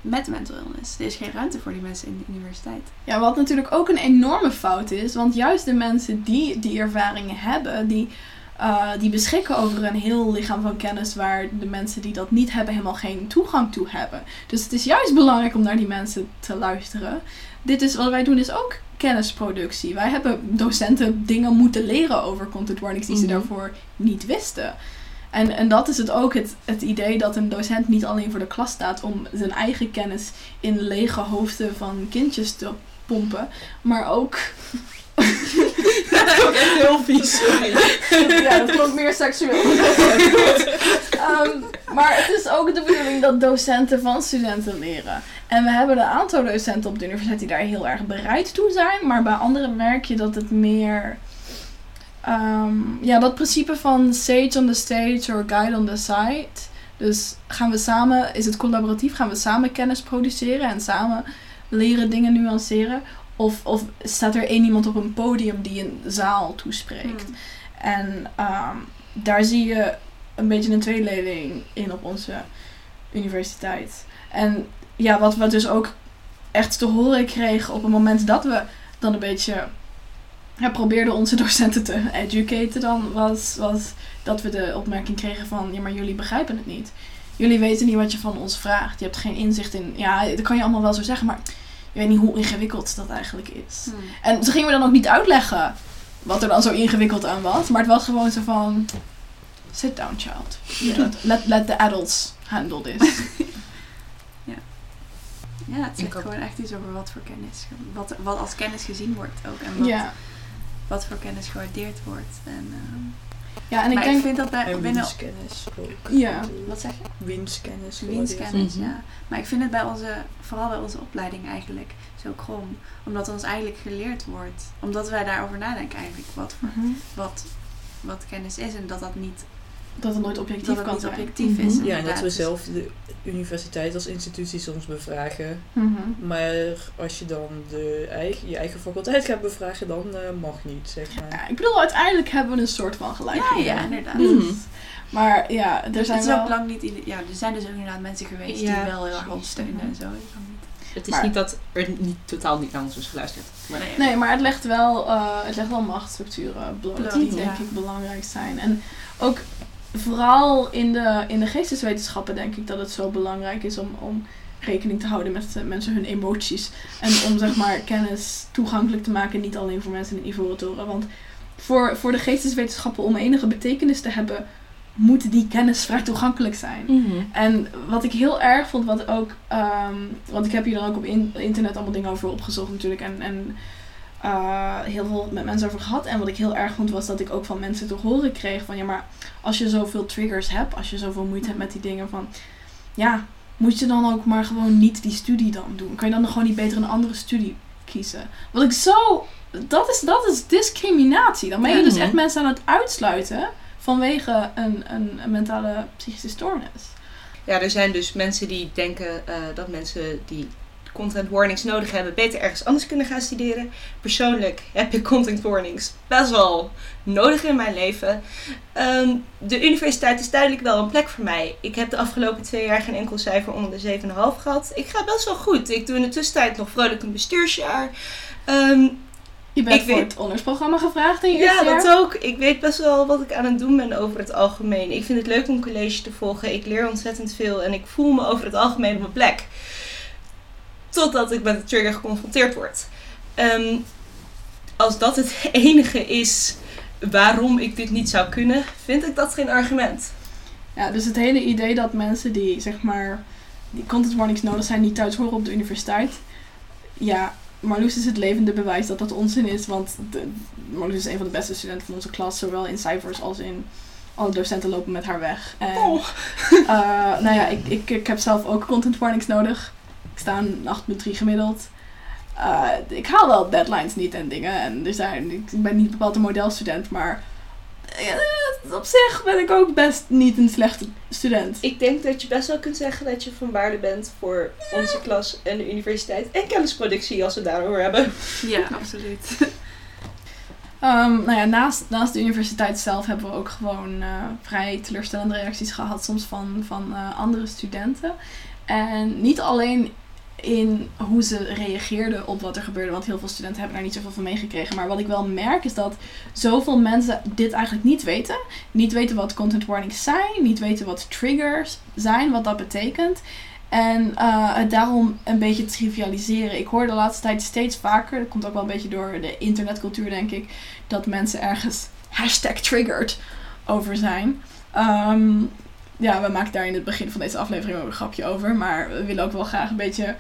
met mental illness. Er is geen ruimte voor die mensen in de universiteit. Ja, wat natuurlijk ook een enorme fout is. Want juist de mensen die die ervaringen hebben, die, eh, die beschikken over een heel lichaam van kennis waar de mensen die dat niet hebben helemaal geen toegang toe hebben. Dus het is juist belangrijk om naar die mensen te luisteren. Dit is wat wij doen, is ook kennisproductie. Wij hebben docenten dingen moeten leren over content warnings die ze Mhm. daarvoor niet wisten. En, en dat is het ook, het, het idee dat een docent niet alleen voor de klas staat om zijn eigen kennis in lege hoofden van kindjes te pompen, maar ook. Dat klonk echt heel vies, sorry. ja, dat klonk meer seksueel. [LAUGHS] Ehm, maar het is ook de bedoeling dat docenten van studenten leren. En we hebben een aantal docenten op de universiteit die daar heel erg bereid toe zijn, maar bij anderen merk je dat het meer. ehm, ja, dat principe van sage on the stage or guide on the side. Dus gaan we samen, is het collaboratief, gaan we samen kennis produceren en samen leren dingen nuanceren? Of, of staat er één iemand op een podium die een zaal toespreekt? Hmm. En ehm, daar zie je een beetje een tweedeling in op onze universiteit. En ja, wat we dus ook echt te horen kregen op het moment dat we dan een beetje ja, probeerden onze docenten te educaten, dan was, was dat we de opmerking kregen van, ja, maar jullie begrijpen het niet. Jullie weten niet wat je van ons vraagt. Je hebt geen inzicht in, ja, dat kan je allemaal wel zo zeggen, maar je weet niet hoe ingewikkeld dat eigenlijk is. Hmm. En ze gingen we dan ook niet uitleggen wat er dan zo ingewikkeld aan was. Maar het was gewoon zo van... Sit down, child. [LAUGHS] Let, let the adults handle this. [LAUGHS] Ja, het zegt gewoon echt iets over wat voor kennis, wat, wat als kennis gezien wordt ook. En wat, ja. wat voor kennis gewaardeerd wordt. En, ehm, ja, en ik maar ik denk... vind dat bij, En binnen... wienskennis ook. Ja. Wat zeg je? Wienskennis. Wienskennis, Mhm. ja. Maar ik vind het bij onze, vooral bij onze opleiding eigenlijk zo krom. Omdat ons eigenlijk geleerd wordt. Omdat wij daarover nadenken eigenlijk. Wat, voor, Mhm. wat, wat kennis is. En dat dat niet, Dat het nooit objectief dat het kan niet zijn. objectief Mhm. is. Ja, en dat we Dus- zelf de universiteit als institutie soms bevragen. Mhm. Maar als je dan de eigen, je eigen faculteit gaat bevragen, dan eh, mag niet, zeg maar. Ja, ik bedoel, uiteindelijk hebben we een soort van gelijk. Ja, ja, inderdaad. Mhm. Maar ja, er Het zijn is wel... ook lang niet... Ja, er zijn dus ook inderdaad mensen geweest Ja, die wel heel erg Mhm. en zo. Het is Maar- niet dat er niet, totaal niet naar ons is geluisterd. Maar Nee, Nee, maar het legt wel, eh, het legt wel machtsstructuren bloot Bloot, die ja. denk ik belangrijk zijn. En ook vooral in de, in de geesteswetenschappen denk ik dat het zo belangrijk is om, om rekening te houden met eh, mensen hun emoties. En om zeg maar kennis toegankelijk te maken, niet alleen voor mensen in ivoren toren. Want voor, voor de geesteswetenschappen om enige betekenis te hebben, moet die kennis vrij toegankelijk zijn. En wat ik heel erg vond, wat ook, ehm, want ik heb hier dan ook op in- internet allemaal dingen over opgezocht natuurlijk en, en eh, heel veel met mensen over gehad. En wat ik heel erg vond was dat ik ook van mensen te horen kreeg van ja, maar als je zoveel triggers hebt, als je zoveel moeite hebt met die dingen van ja, moet je dan ook maar gewoon niet die studie dan doen? Kan je dan gewoon niet beter een andere studie kiezen? Wat ik zo, dat is, dat is discriminatie. Dan ben je Ja. dus echt mensen aan het uitsluiten vanwege een, een, een mentale psychische stoornis. Ja, er zijn dus mensen die denken eh, dat mensen die content warnings nodig hebben, beter ergens anders kunnen gaan studeren. Persoonlijk heb ik content warnings best wel nodig in mijn leven. Ehm, de universiteit is duidelijk wel een plek voor mij. Ik heb de afgelopen twee jaar geen enkel cijfer onder de 7,5 gehad. Ik ga best wel goed. Ik doe in de tussentijd nog vrolijk een bestuursjaar. Ehm, Je bent Ik voor weet- het ondersprogramma gevraagd in je ja, jaar? dat ook. Ik weet best wel wat ik aan het doen ben over het algemeen. Ik vind het leuk om college te volgen. Ik leer ontzettend veel en ik voel me over het algemeen op mijn plek. Totdat ik met de trigger geconfronteerd word. Ehm, als dat het [LAUGHS] enige is waarom ik dit niet zou kunnen, vind ik dat geen argument. Ja, dus het hele idee dat mensen die zeg maar die content warnings nodig zijn, niet thuis horen op de universiteit. Ja, Marloes is het levende bewijs dat dat onzin is, want de, Marloes is een van de beste studenten van onze klas, zowel in cijfers als in alle docenten lopen met haar weg. En, Oh. eh, nou ja, ik, ik, ik heb zelf ook content warnings nodig. Ik sta een 8.3 gemiddeld. Eh, ik haal wel deadlines niet en dingen. En er zijn, ik ben niet bepaald een modelstudent, maar eh, op zich ben ik ook best niet een slechte student. Ik denk dat je best wel kunt zeggen dat je van waarde bent voor onze klas en de universiteit en kennisproductie als we het daarover hebben. Ja, absoluut. [LAUGHS] Ehm, nou ja, naast, naast de universiteit zelf hebben we ook gewoon eh, vrij teleurstellende reacties gehad, soms van, van eh, andere studenten. En niet alleen in hoe ze reageerden op wat er gebeurde, want heel veel studenten hebben daar niet zoveel van meegekregen. Maar wat ik wel merk is dat zoveel mensen dit eigenlijk niet weten. Niet weten wat content warnings zijn, niet weten wat triggers zijn, wat dat betekent. En eh, daarom een beetje trivialiseren. Ik hoor de laatste tijd steeds vaker, dat komt ook wel een beetje door de internetcultuur denk ik, dat mensen ergens hashtag triggered over zijn. Ehm, ja, we maken daar in het begin van deze aflevering ook een grapje over. Maar we willen ook wel graag een beetje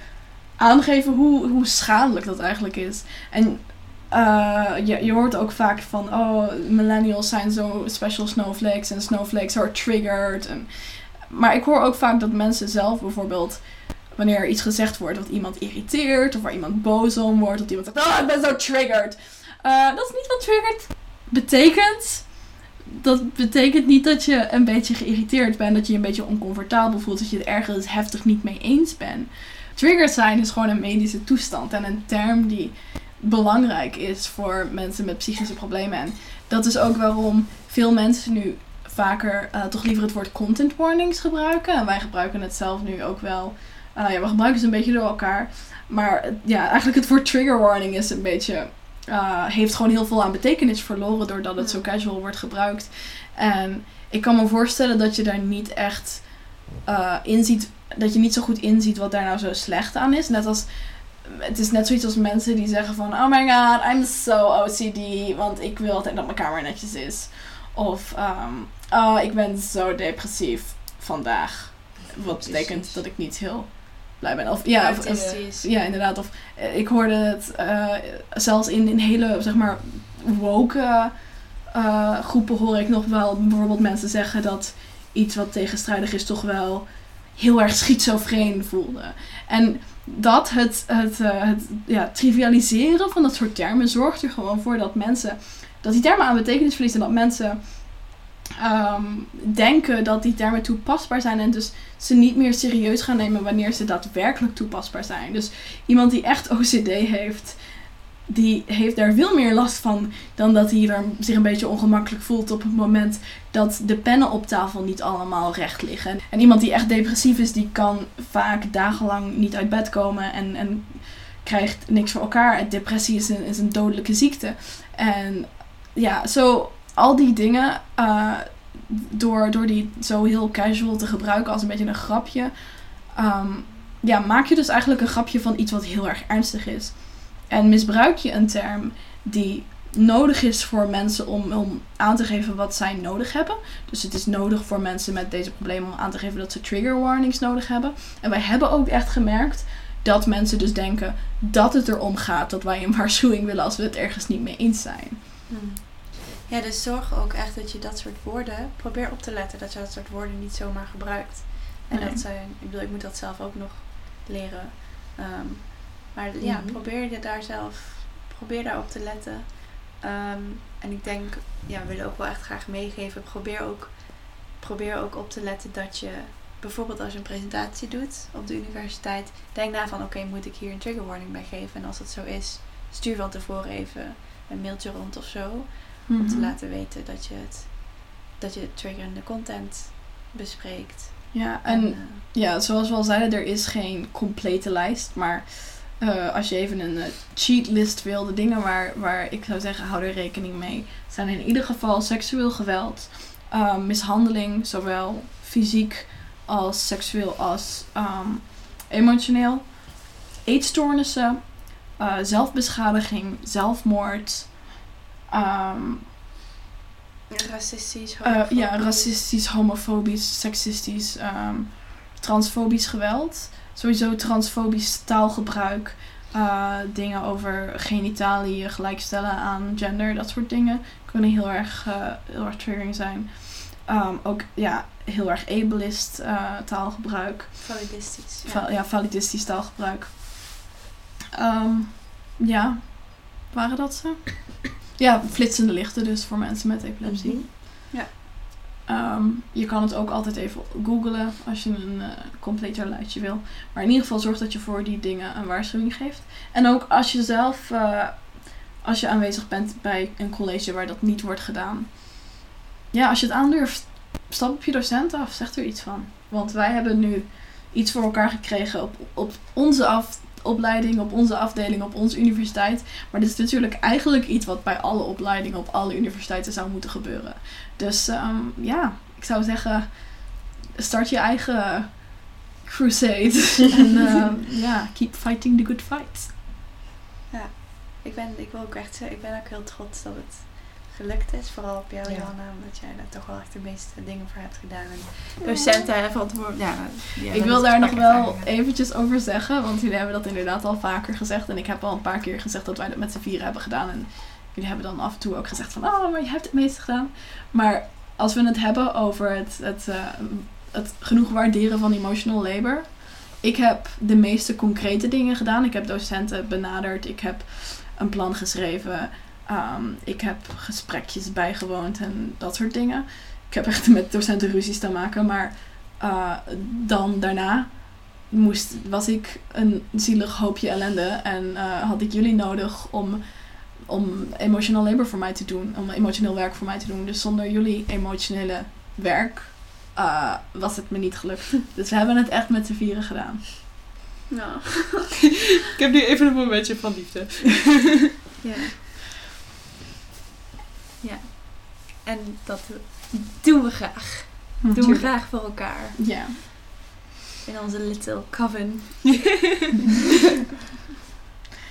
aangeven hoe, hoe schadelijk dat eigenlijk is. En eh, je, je hoort ook vaak van, oh, millennials zijn zo special snowflakes en snowflakes are triggered. En, maar ik hoor ook vaak dat mensen zelf bijvoorbeeld, wanneer er iets gezegd wordt wat iemand irriteert of waar iemand boos om wordt, dat iemand zegt, oh, ik ben zo triggered. Eh, dat is niet wat triggered betekent. Dat betekent niet dat je een beetje geïrriteerd bent, dat je je een beetje oncomfortabel voelt, dat je het ergens heftig niet mee eens bent. Triggers zijn is gewoon een medische toestand en een term die belangrijk is voor mensen met psychische problemen. En dat is ook waarom veel mensen nu vaker eh, toch liever het woord content warnings gebruiken. En wij gebruiken het zelf nu ook wel. eh, ja, we gebruiken ze een beetje door elkaar. Maar ja, eigenlijk het woord trigger warning is een beetje. Eh, heeft gewoon heel veel aan betekenis verloren doordat het zo casual wordt gebruikt. En ik kan me voorstellen dat je daar niet echt eh inziet. Dat je niet zo goed inziet wat daar nou zo slecht aan is. Net als. Het is net zoiets als mensen die zeggen van... Oh my god, I'm so OCD. Want ik wil altijd dat mijn kamer netjes is. Of... ehm, oh, ik ben zo depressief vandaag. Wat betekent dat ik niet heel blij ben. Of ja, of, ja, inderdaad. Of eh, ik hoorde het eh, zelfs in, in hele, zeg maar, woke eh, groepen hoor ik nog wel bijvoorbeeld mensen zeggen dat iets wat tegenstrijdig is toch wel heel erg schizofreen voelde. En dat, het, het, het ja, trivialiseren van dat soort termen zorgt er gewoon voor dat mensen, dat die termen aan betekenis verliezen en dat mensen ehm, denken dat die termen toepasbaar zijn en dus ze niet meer serieus gaan nemen wanneer ze daadwerkelijk toepasbaar zijn. Dus iemand die echt OCD heeft, die heeft daar veel meer last van dan dat hij er zich een beetje ongemakkelijk voelt op het moment dat de pennen op tafel niet allemaal recht liggen. En iemand die echt depressief is, die kan vaak dagenlang niet uit bed komen en, en krijgt niks voor elkaar. Depressie is een, is een dodelijke ziekte. En ja, zo al die dingen, eh, door, door die zo heel casual te gebruiken als een beetje een grapje, ehm, ja, maak je dus eigenlijk een grapje van iets wat heel erg ernstig is. En misbruik je een term die nodig is voor mensen om, om aan te geven wat zij nodig hebben. Dus het is nodig voor mensen met deze problemen om aan te geven dat ze trigger warnings nodig hebben. En wij hebben ook echt gemerkt dat mensen dus denken dat het erom gaat dat wij een waarschuwing willen als we het ergens niet mee eens zijn. Hmm. Ja, dus zorg ook echt dat je dat soort woorden, probeer op te letten dat je dat soort woorden niet zomaar gebruikt. En Nee. dat zijn, ik bedoel, ik moet dat zelf ook nog leren. Ehm, maar ja, Mhm. probeer je daar zelf, probeer daarop te letten. Ehm, en ik denk, ja, we willen ook wel echt graag meegeven, probeer ook, probeer ook op te letten dat je, bijvoorbeeld als je een presentatie doet op de universiteit, denk na van, oké, moet ik hier een trigger warning bij geven? En als dat zo is, stuur van tevoren even een mailtje rond of zo om te Mhm. laten weten dat je het dat je triggerende content bespreekt. Ja, en eh, ja, zoals we al zeiden, er is geen complete lijst. Maar eh, als je even een eh, cheatlist wil, de dingen waar, waar ik zou zeggen, hou er rekening mee, zijn in ieder geval seksueel geweld, mishandeling, zowel fysiek als seksueel als ehm, emotioneel, eetstoornissen, zelfbeschadiging, zelfmoord, ehm, Racistisch, Eh, ja, racistisch, homofobisch, seksistisch, ehm, transfobisch geweld. Sowieso transfobisch taalgebruik. eh, dingen over genitaliën gelijkstellen aan gender, dat soort dingen. Kunnen heel erg, eh, heel erg triggering zijn. Ehm, ook ja, heel erg ableist taalgebruik. Validistisch. Ja. Va- ja, validistisch taalgebruik. Ehm, ja, waren dat ze? Ja, flitsende lichten dus voor mensen met epilepsie. Mhm. Ehm, je kan het ook altijd even googlen als je een eh completer lijstje wil. Maar in ieder geval zorg dat je voor die dingen een waarschuwing geeft. En ook als je zelf, eh, als je aanwezig bent bij een college waar dat niet wordt gedaan. Ja, als je het aandurft, stap op je docent af, zeg er iets van. Want wij hebben nu iets voor elkaar gekregen op, op onze af, opleiding, op onze afdeling, op onze universiteit. Maar dit is natuurlijk eigenlijk iets wat bij alle opleidingen op alle universiteiten zou moeten gebeuren. Dus ehm, ja, ik zou zeggen, start je eigen crusade. [LAUGHS] en ehm, ja, keep fighting the good fight. Ik, ben, ik wil ook echt zeggen, ik ben ook heel trots dat het gelukt is. Vooral op jou, Ja. Johanna, omdat jij daar toch wel echt de meeste dingen voor hebt gedaan. En docenten en verantwoord. Ja, ja, ik wil daar nog wel eventjes over zeggen, want jullie hebben dat inderdaad al vaker gezegd. En ik heb al een paar keer gezegd dat wij dat met z'n vieren hebben gedaan. En jullie hebben dan af en toe ook gezegd van, oh, maar je hebt het meeste gedaan. Maar als we het hebben over het, het, eh, het genoeg waarderen van emotional labor. Ik heb de meeste concrete dingen gedaan. Ik heb docenten benaderd. Ik heb een plan geschreven. Ehm, ik heb gesprekjes bijgewoond en dat soort dingen. Ik heb echt met docenten ruzies te maken. Maar eh, dan daarna moest, was ik een zielig hoopje ellende. En eh, had ik jullie nodig om, om emotional labor voor mij te doen. Om emotioneel werk voor mij te doen. Dus zonder jullie emotionele werk eh, was het me niet gelukt. [LAUGHS] Dus we hebben het echt met z'n vieren gedaan. Ja. [LAUGHS] Ik heb nu even een momentje van liefde. ja. Ja. En dat doen we graag. Doen we graag voor elkaar. Ja. In onze little coven.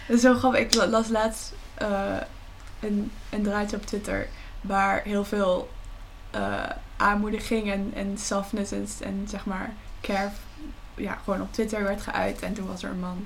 Dat is [LAUGHS] zo grappig. Ik la- las laatst eh, een, een draadje op Twitter waar heel veel eh, aanmoediging en, en softness en, en zeg maar care ja, gewoon op Twitter werd geuit. En toen was er een man,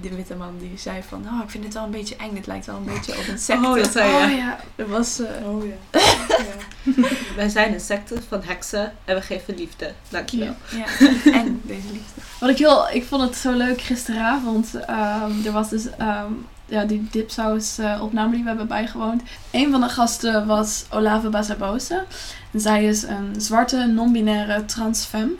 de witte man, die zei van, oh, ik vind het wel een beetje eng. Dit lijkt wel een beetje op een secte. [LAUGHS] Oh, dat zei je. Oh ja. Dat was... eh, Oh ja. [LAUGHS] ja. [LAUGHS] Wij zijn een secte van heksen en we geven liefde. Dankjewel. ja, en deze liefde. Wat ik heel, ik vond het zo leuk gisteravond. ehm, er was dus ehm, ja, die dipsaus eh, opname die we hebben bijgewoond. Een van de gasten was Olave Basabose. En zij is een zwarte, non-binaire transfem.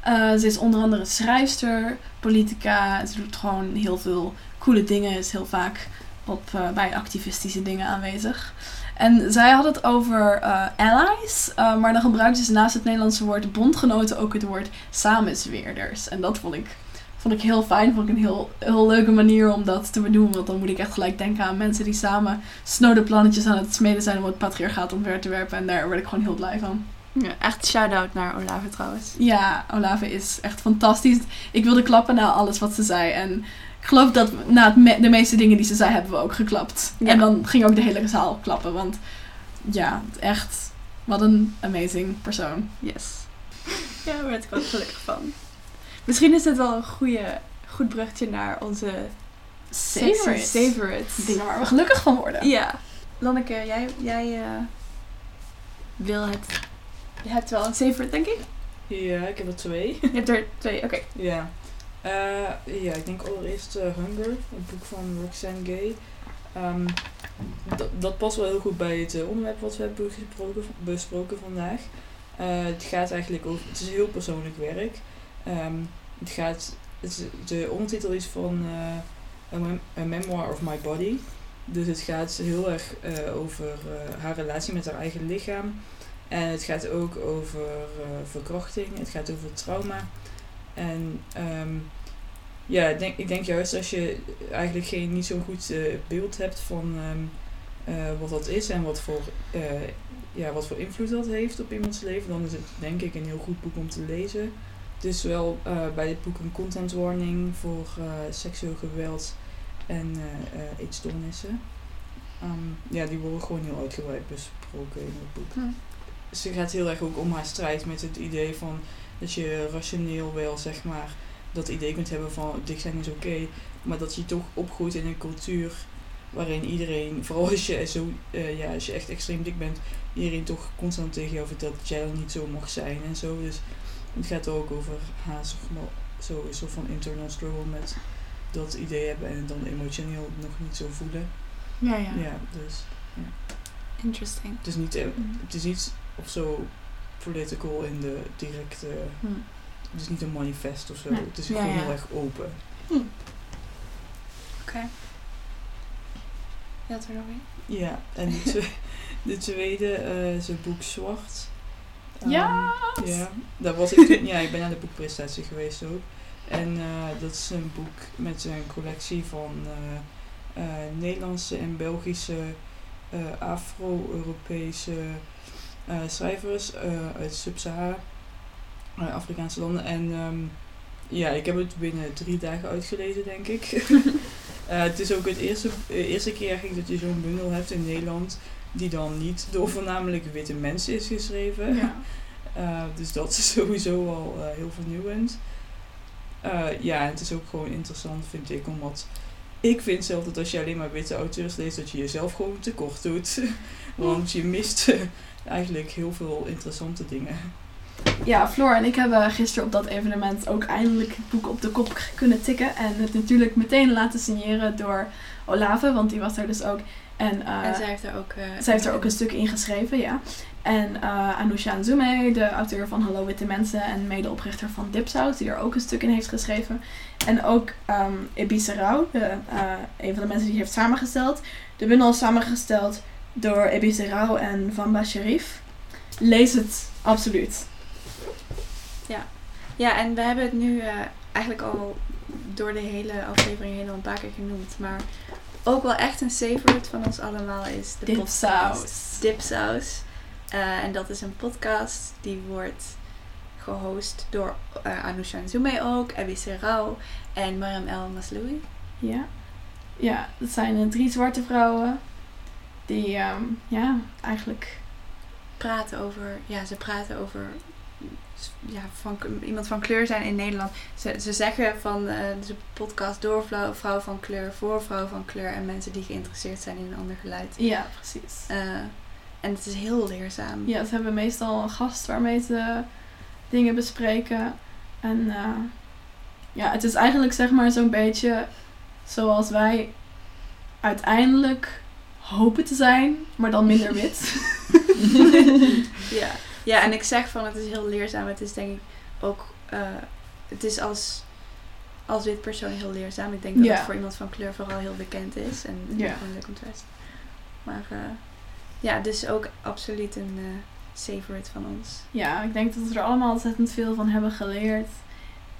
Eh, ze is onder andere schrijfster, politica. Ze doet gewoon heel veel coole dingen. Is heel vaak op, eh, bij activistische dingen aanwezig. En zij had het over eh, allies. eh, maar dan gebruikte ze naast het Nederlandse woord bondgenoten ook het woord samenzweerders. En dat vond ik, vond ik heel fijn. Vond ik een heel, leuke manier om dat te doen. Want dan moet ik echt gelijk denken aan mensen die samen snode plannetjes aan het smeden zijn om het patriarchaat omver te werpen. En daar word ik gewoon heel blij van. Ja, echt shout-out naar Olave trouwens. Ja, Olave is echt fantastisch. Ik wilde klappen na alles wat ze zei. En ik geloof dat na het me- de meeste dingen die ze zei, hebben we ook geklapt. Ja. En dan ging ook de hele zaal klappen. Want ja, echt, wat een amazing persoon. Yes. [LAUGHS] Ja, daar werd ik wel gelukkig van. Misschien is dit wel een goede, goed bruggetje naar onze favorites. Dingen waar we gelukkig van worden. Ja. Lanneke, jij, jij eh, wil het... Je hebt wel een favorite, denk ik? Ja, ik heb er twee. Je hebt er twee, oké. Ja. Eh, ja, ik denk allereerst eh, Hunger, het boek van Roxane Gay. Ehm, dat, past wel heel goed bij het eh, onderwerp wat we hebben besproken, besproken vandaag. Het gaat eigenlijk over, het is heel persoonlijk werk. Ehm, het gaat, het, de ondertitel is van a, mem- a Memoir of My Body. Dus het gaat heel erg over haar relatie met haar eigen lichaam. En het gaat ook over eh, verkrachting, het gaat over trauma. En ehm, ja, ik denk, ik denk juist als je eigenlijk geen, niet zo'n goed eh, beeld hebt van eh, wat dat is en wat voor, ja, wat voor invloed dat heeft op iemands leven, dan is het denk ik een heel goed boek om te lezen. Is wel bij dit boek een content warning voor seksueel geweld en eetstoornissen. Ehm, ja, die worden gewoon heel uitgebreid bes- besproken in het boek. Hm. Ze gaat heel erg ook om haar strijd met het idee van dat je rationeel wel, zeg maar, dat idee kunt hebben van dik zijn is oké, maar dat je toch opgroeit in een cultuur waarin iedereen, vooral als je, zo, eh, ja, als je echt extreem dik bent, iedereen toch constant tegen jou vertelt dat jij er niet zo mag zijn en zo. Dus het gaat ook over haar zeg maar, zo een soort van internal struggle met dat idee hebben en dan emotioneel nog niet zo voelen. Ja, ja. Ja, dus Interesting. het is niet, eh, Hm. het is niet of zo political in de directe, Hm. het is niet een manifest of zo. Nee. Het is Ja, gewoon ja. heel erg open. Oké. Je had er nog? Ja, en de, twe- [LAUGHS] de tweede eh, boek Zwart. Ehm, Ja! Ja, daar was ik toen, ja, ik ben naar de boekpresentatie geweest ook. En eh, dat is een boek met een collectie van eh, Nederlandse en Belgische Afro-Europese schrijvers eh, uit Sub-Sahara, eh, Afrikaanse landen. En ehm, ja, ik heb het binnen drie dagen uitgelezen, denk ik. [LAUGHS] Eh, het is ook het eerste, eh, eerste keer eigenlijk dat je zo'n bundel hebt in Nederland die dan niet door voornamelijk witte mensen is geschreven. Ja. Uh, [LAUGHS] dus dat is [LAUGHS] sowieso al uh, heel vernieuwend. Uh, ja, het is ook gewoon interessant, vind ik, omdat ik vind zelf dat als je alleen maar witte auteurs leest, dat je jezelf gewoon tekort doet. Want je mist eigenlijk heel veel interessante dingen. Ja, Floor en ik hebben gisteren op dat evenement ook eindelijk het boek op de kop kunnen tikken. En het natuurlijk meteen laten signeren door Olave, want die was er dus ook. En, uh, en zij heeft er ook... Uh, zij heeft er ook een stuk in geschreven, ja. En uh, Anousha Nzume, de auteur van Hallo Witte Mensen en medeoprichter van Dipsaus, die er ook een stuk in heeft geschreven. En ook um, Ebise Rauw, de, uh, een van de mensen die heeft samengesteld. De bundel is samengesteld door Ebise Rauw en Vamba Sharif. Lees het absoluut. Ja. ja, en we hebben het nu uh, eigenlijk al door de hele aflevering heen al een paar keer genoemd. Maar ook wel echt een favorite van ons allemaal is de Dipsaus. Dipsaus. Uh, en dat is een podcast die wordt gehost door uh, Anousha Nzume ook, Abby Serrao en Mariam El Masloui. Ja. Ja, dat zijn drie zwarte vrouwen die um, ja, eigenlijk praten over, ja, ze praten over ja, van, iemand van kleur zijn in Nederland. Ze, ze zeggen van uh, de podcast door vrouw, vrouw van kleur, voor vrouw van kleur en mensen die geïnteresseerd zijn in een ander geluid. Ja, precies. Uh, en het is heel leerzaam. Ja, ze hebben meestal een gast waarmee ze dingen bespreken. En uh, ja, het is eigenlijk zeg maar zo'n beetje zoals wij uiteindelijk hopen te zijn, maar dan minder wit. [LAUGHS] ja. ja, en ik zeg van het is heel leerzaam. Het is denk ik ook, uh, het is als, als wit persoon heel leerzaam. Ik denk dat ja. het voor iemand van kleur vooral heel bekend is. En ja. gewoon leuk om te luisteren. Maar uh, ja, dus ook absoluut een uh, favorite van ons. Ja, ik denk dat we er allemaal ontzettend veel van hebben geleerd.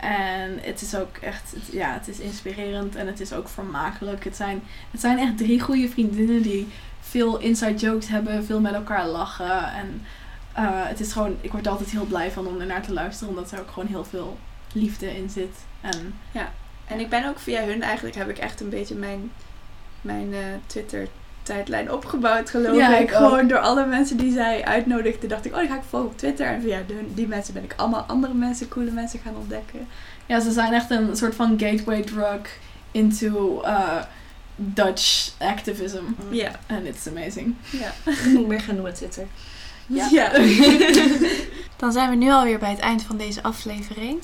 En het is ook echt, het, ja, het is inspirerend en het is ook vermakelijk. Het zijn, het zijn echt drie goede vriendinnen die veel inside jokes hebben, veel met elkaar lachen. En uh, het is gewoon, ik word er altijd heel blij van om ernaar te luisteren, omdat er ook gewoon heel veel liefde in zit. En, ja, en ik ben ook via hun eigenlijk, heb ik echt een beetje mijn, mijn uh, Twitter tijdlijn opgebouwd, geloof ja, ik. ik Gewoon door alle mensen die zij uitnodigde, dacht ik, oh, die ga ik volgen op Twitter. En via de, die mensen ben ik allemaal andere mensen, coole mensen gaan ontdekken. Ja, ze zijn echt een soort van gateway drug into uh, Dutch activism. Ja. Yeah. And it's amazing. Ja. Niet meer gaan doen met Twitter. Ja. ja. [LAUGHS] [LAUGHS] Dan zijn we nu alweer bij het eind van deze aflevering.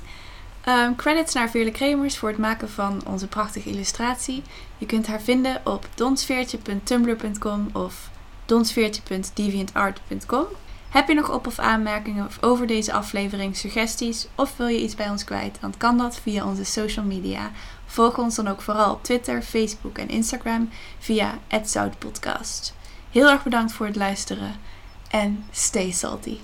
Um, credits naar Veerle Kremers voor het maken van onze prachtige illustratie. Je kunt haar vinden op donsveertje.tumblr.com of donsveertje.deviantart.com. Heb je nog op- of aanmerkingen over deze aflevering, suggesties of wil je iets bij ons kwijt? Dan kan dat via onze social media. Volg ons dan ook vooral op Twitter, Facebook en Instagram via @zoutpodcast. Heel erg bedankt voor het luisteren en stay salty.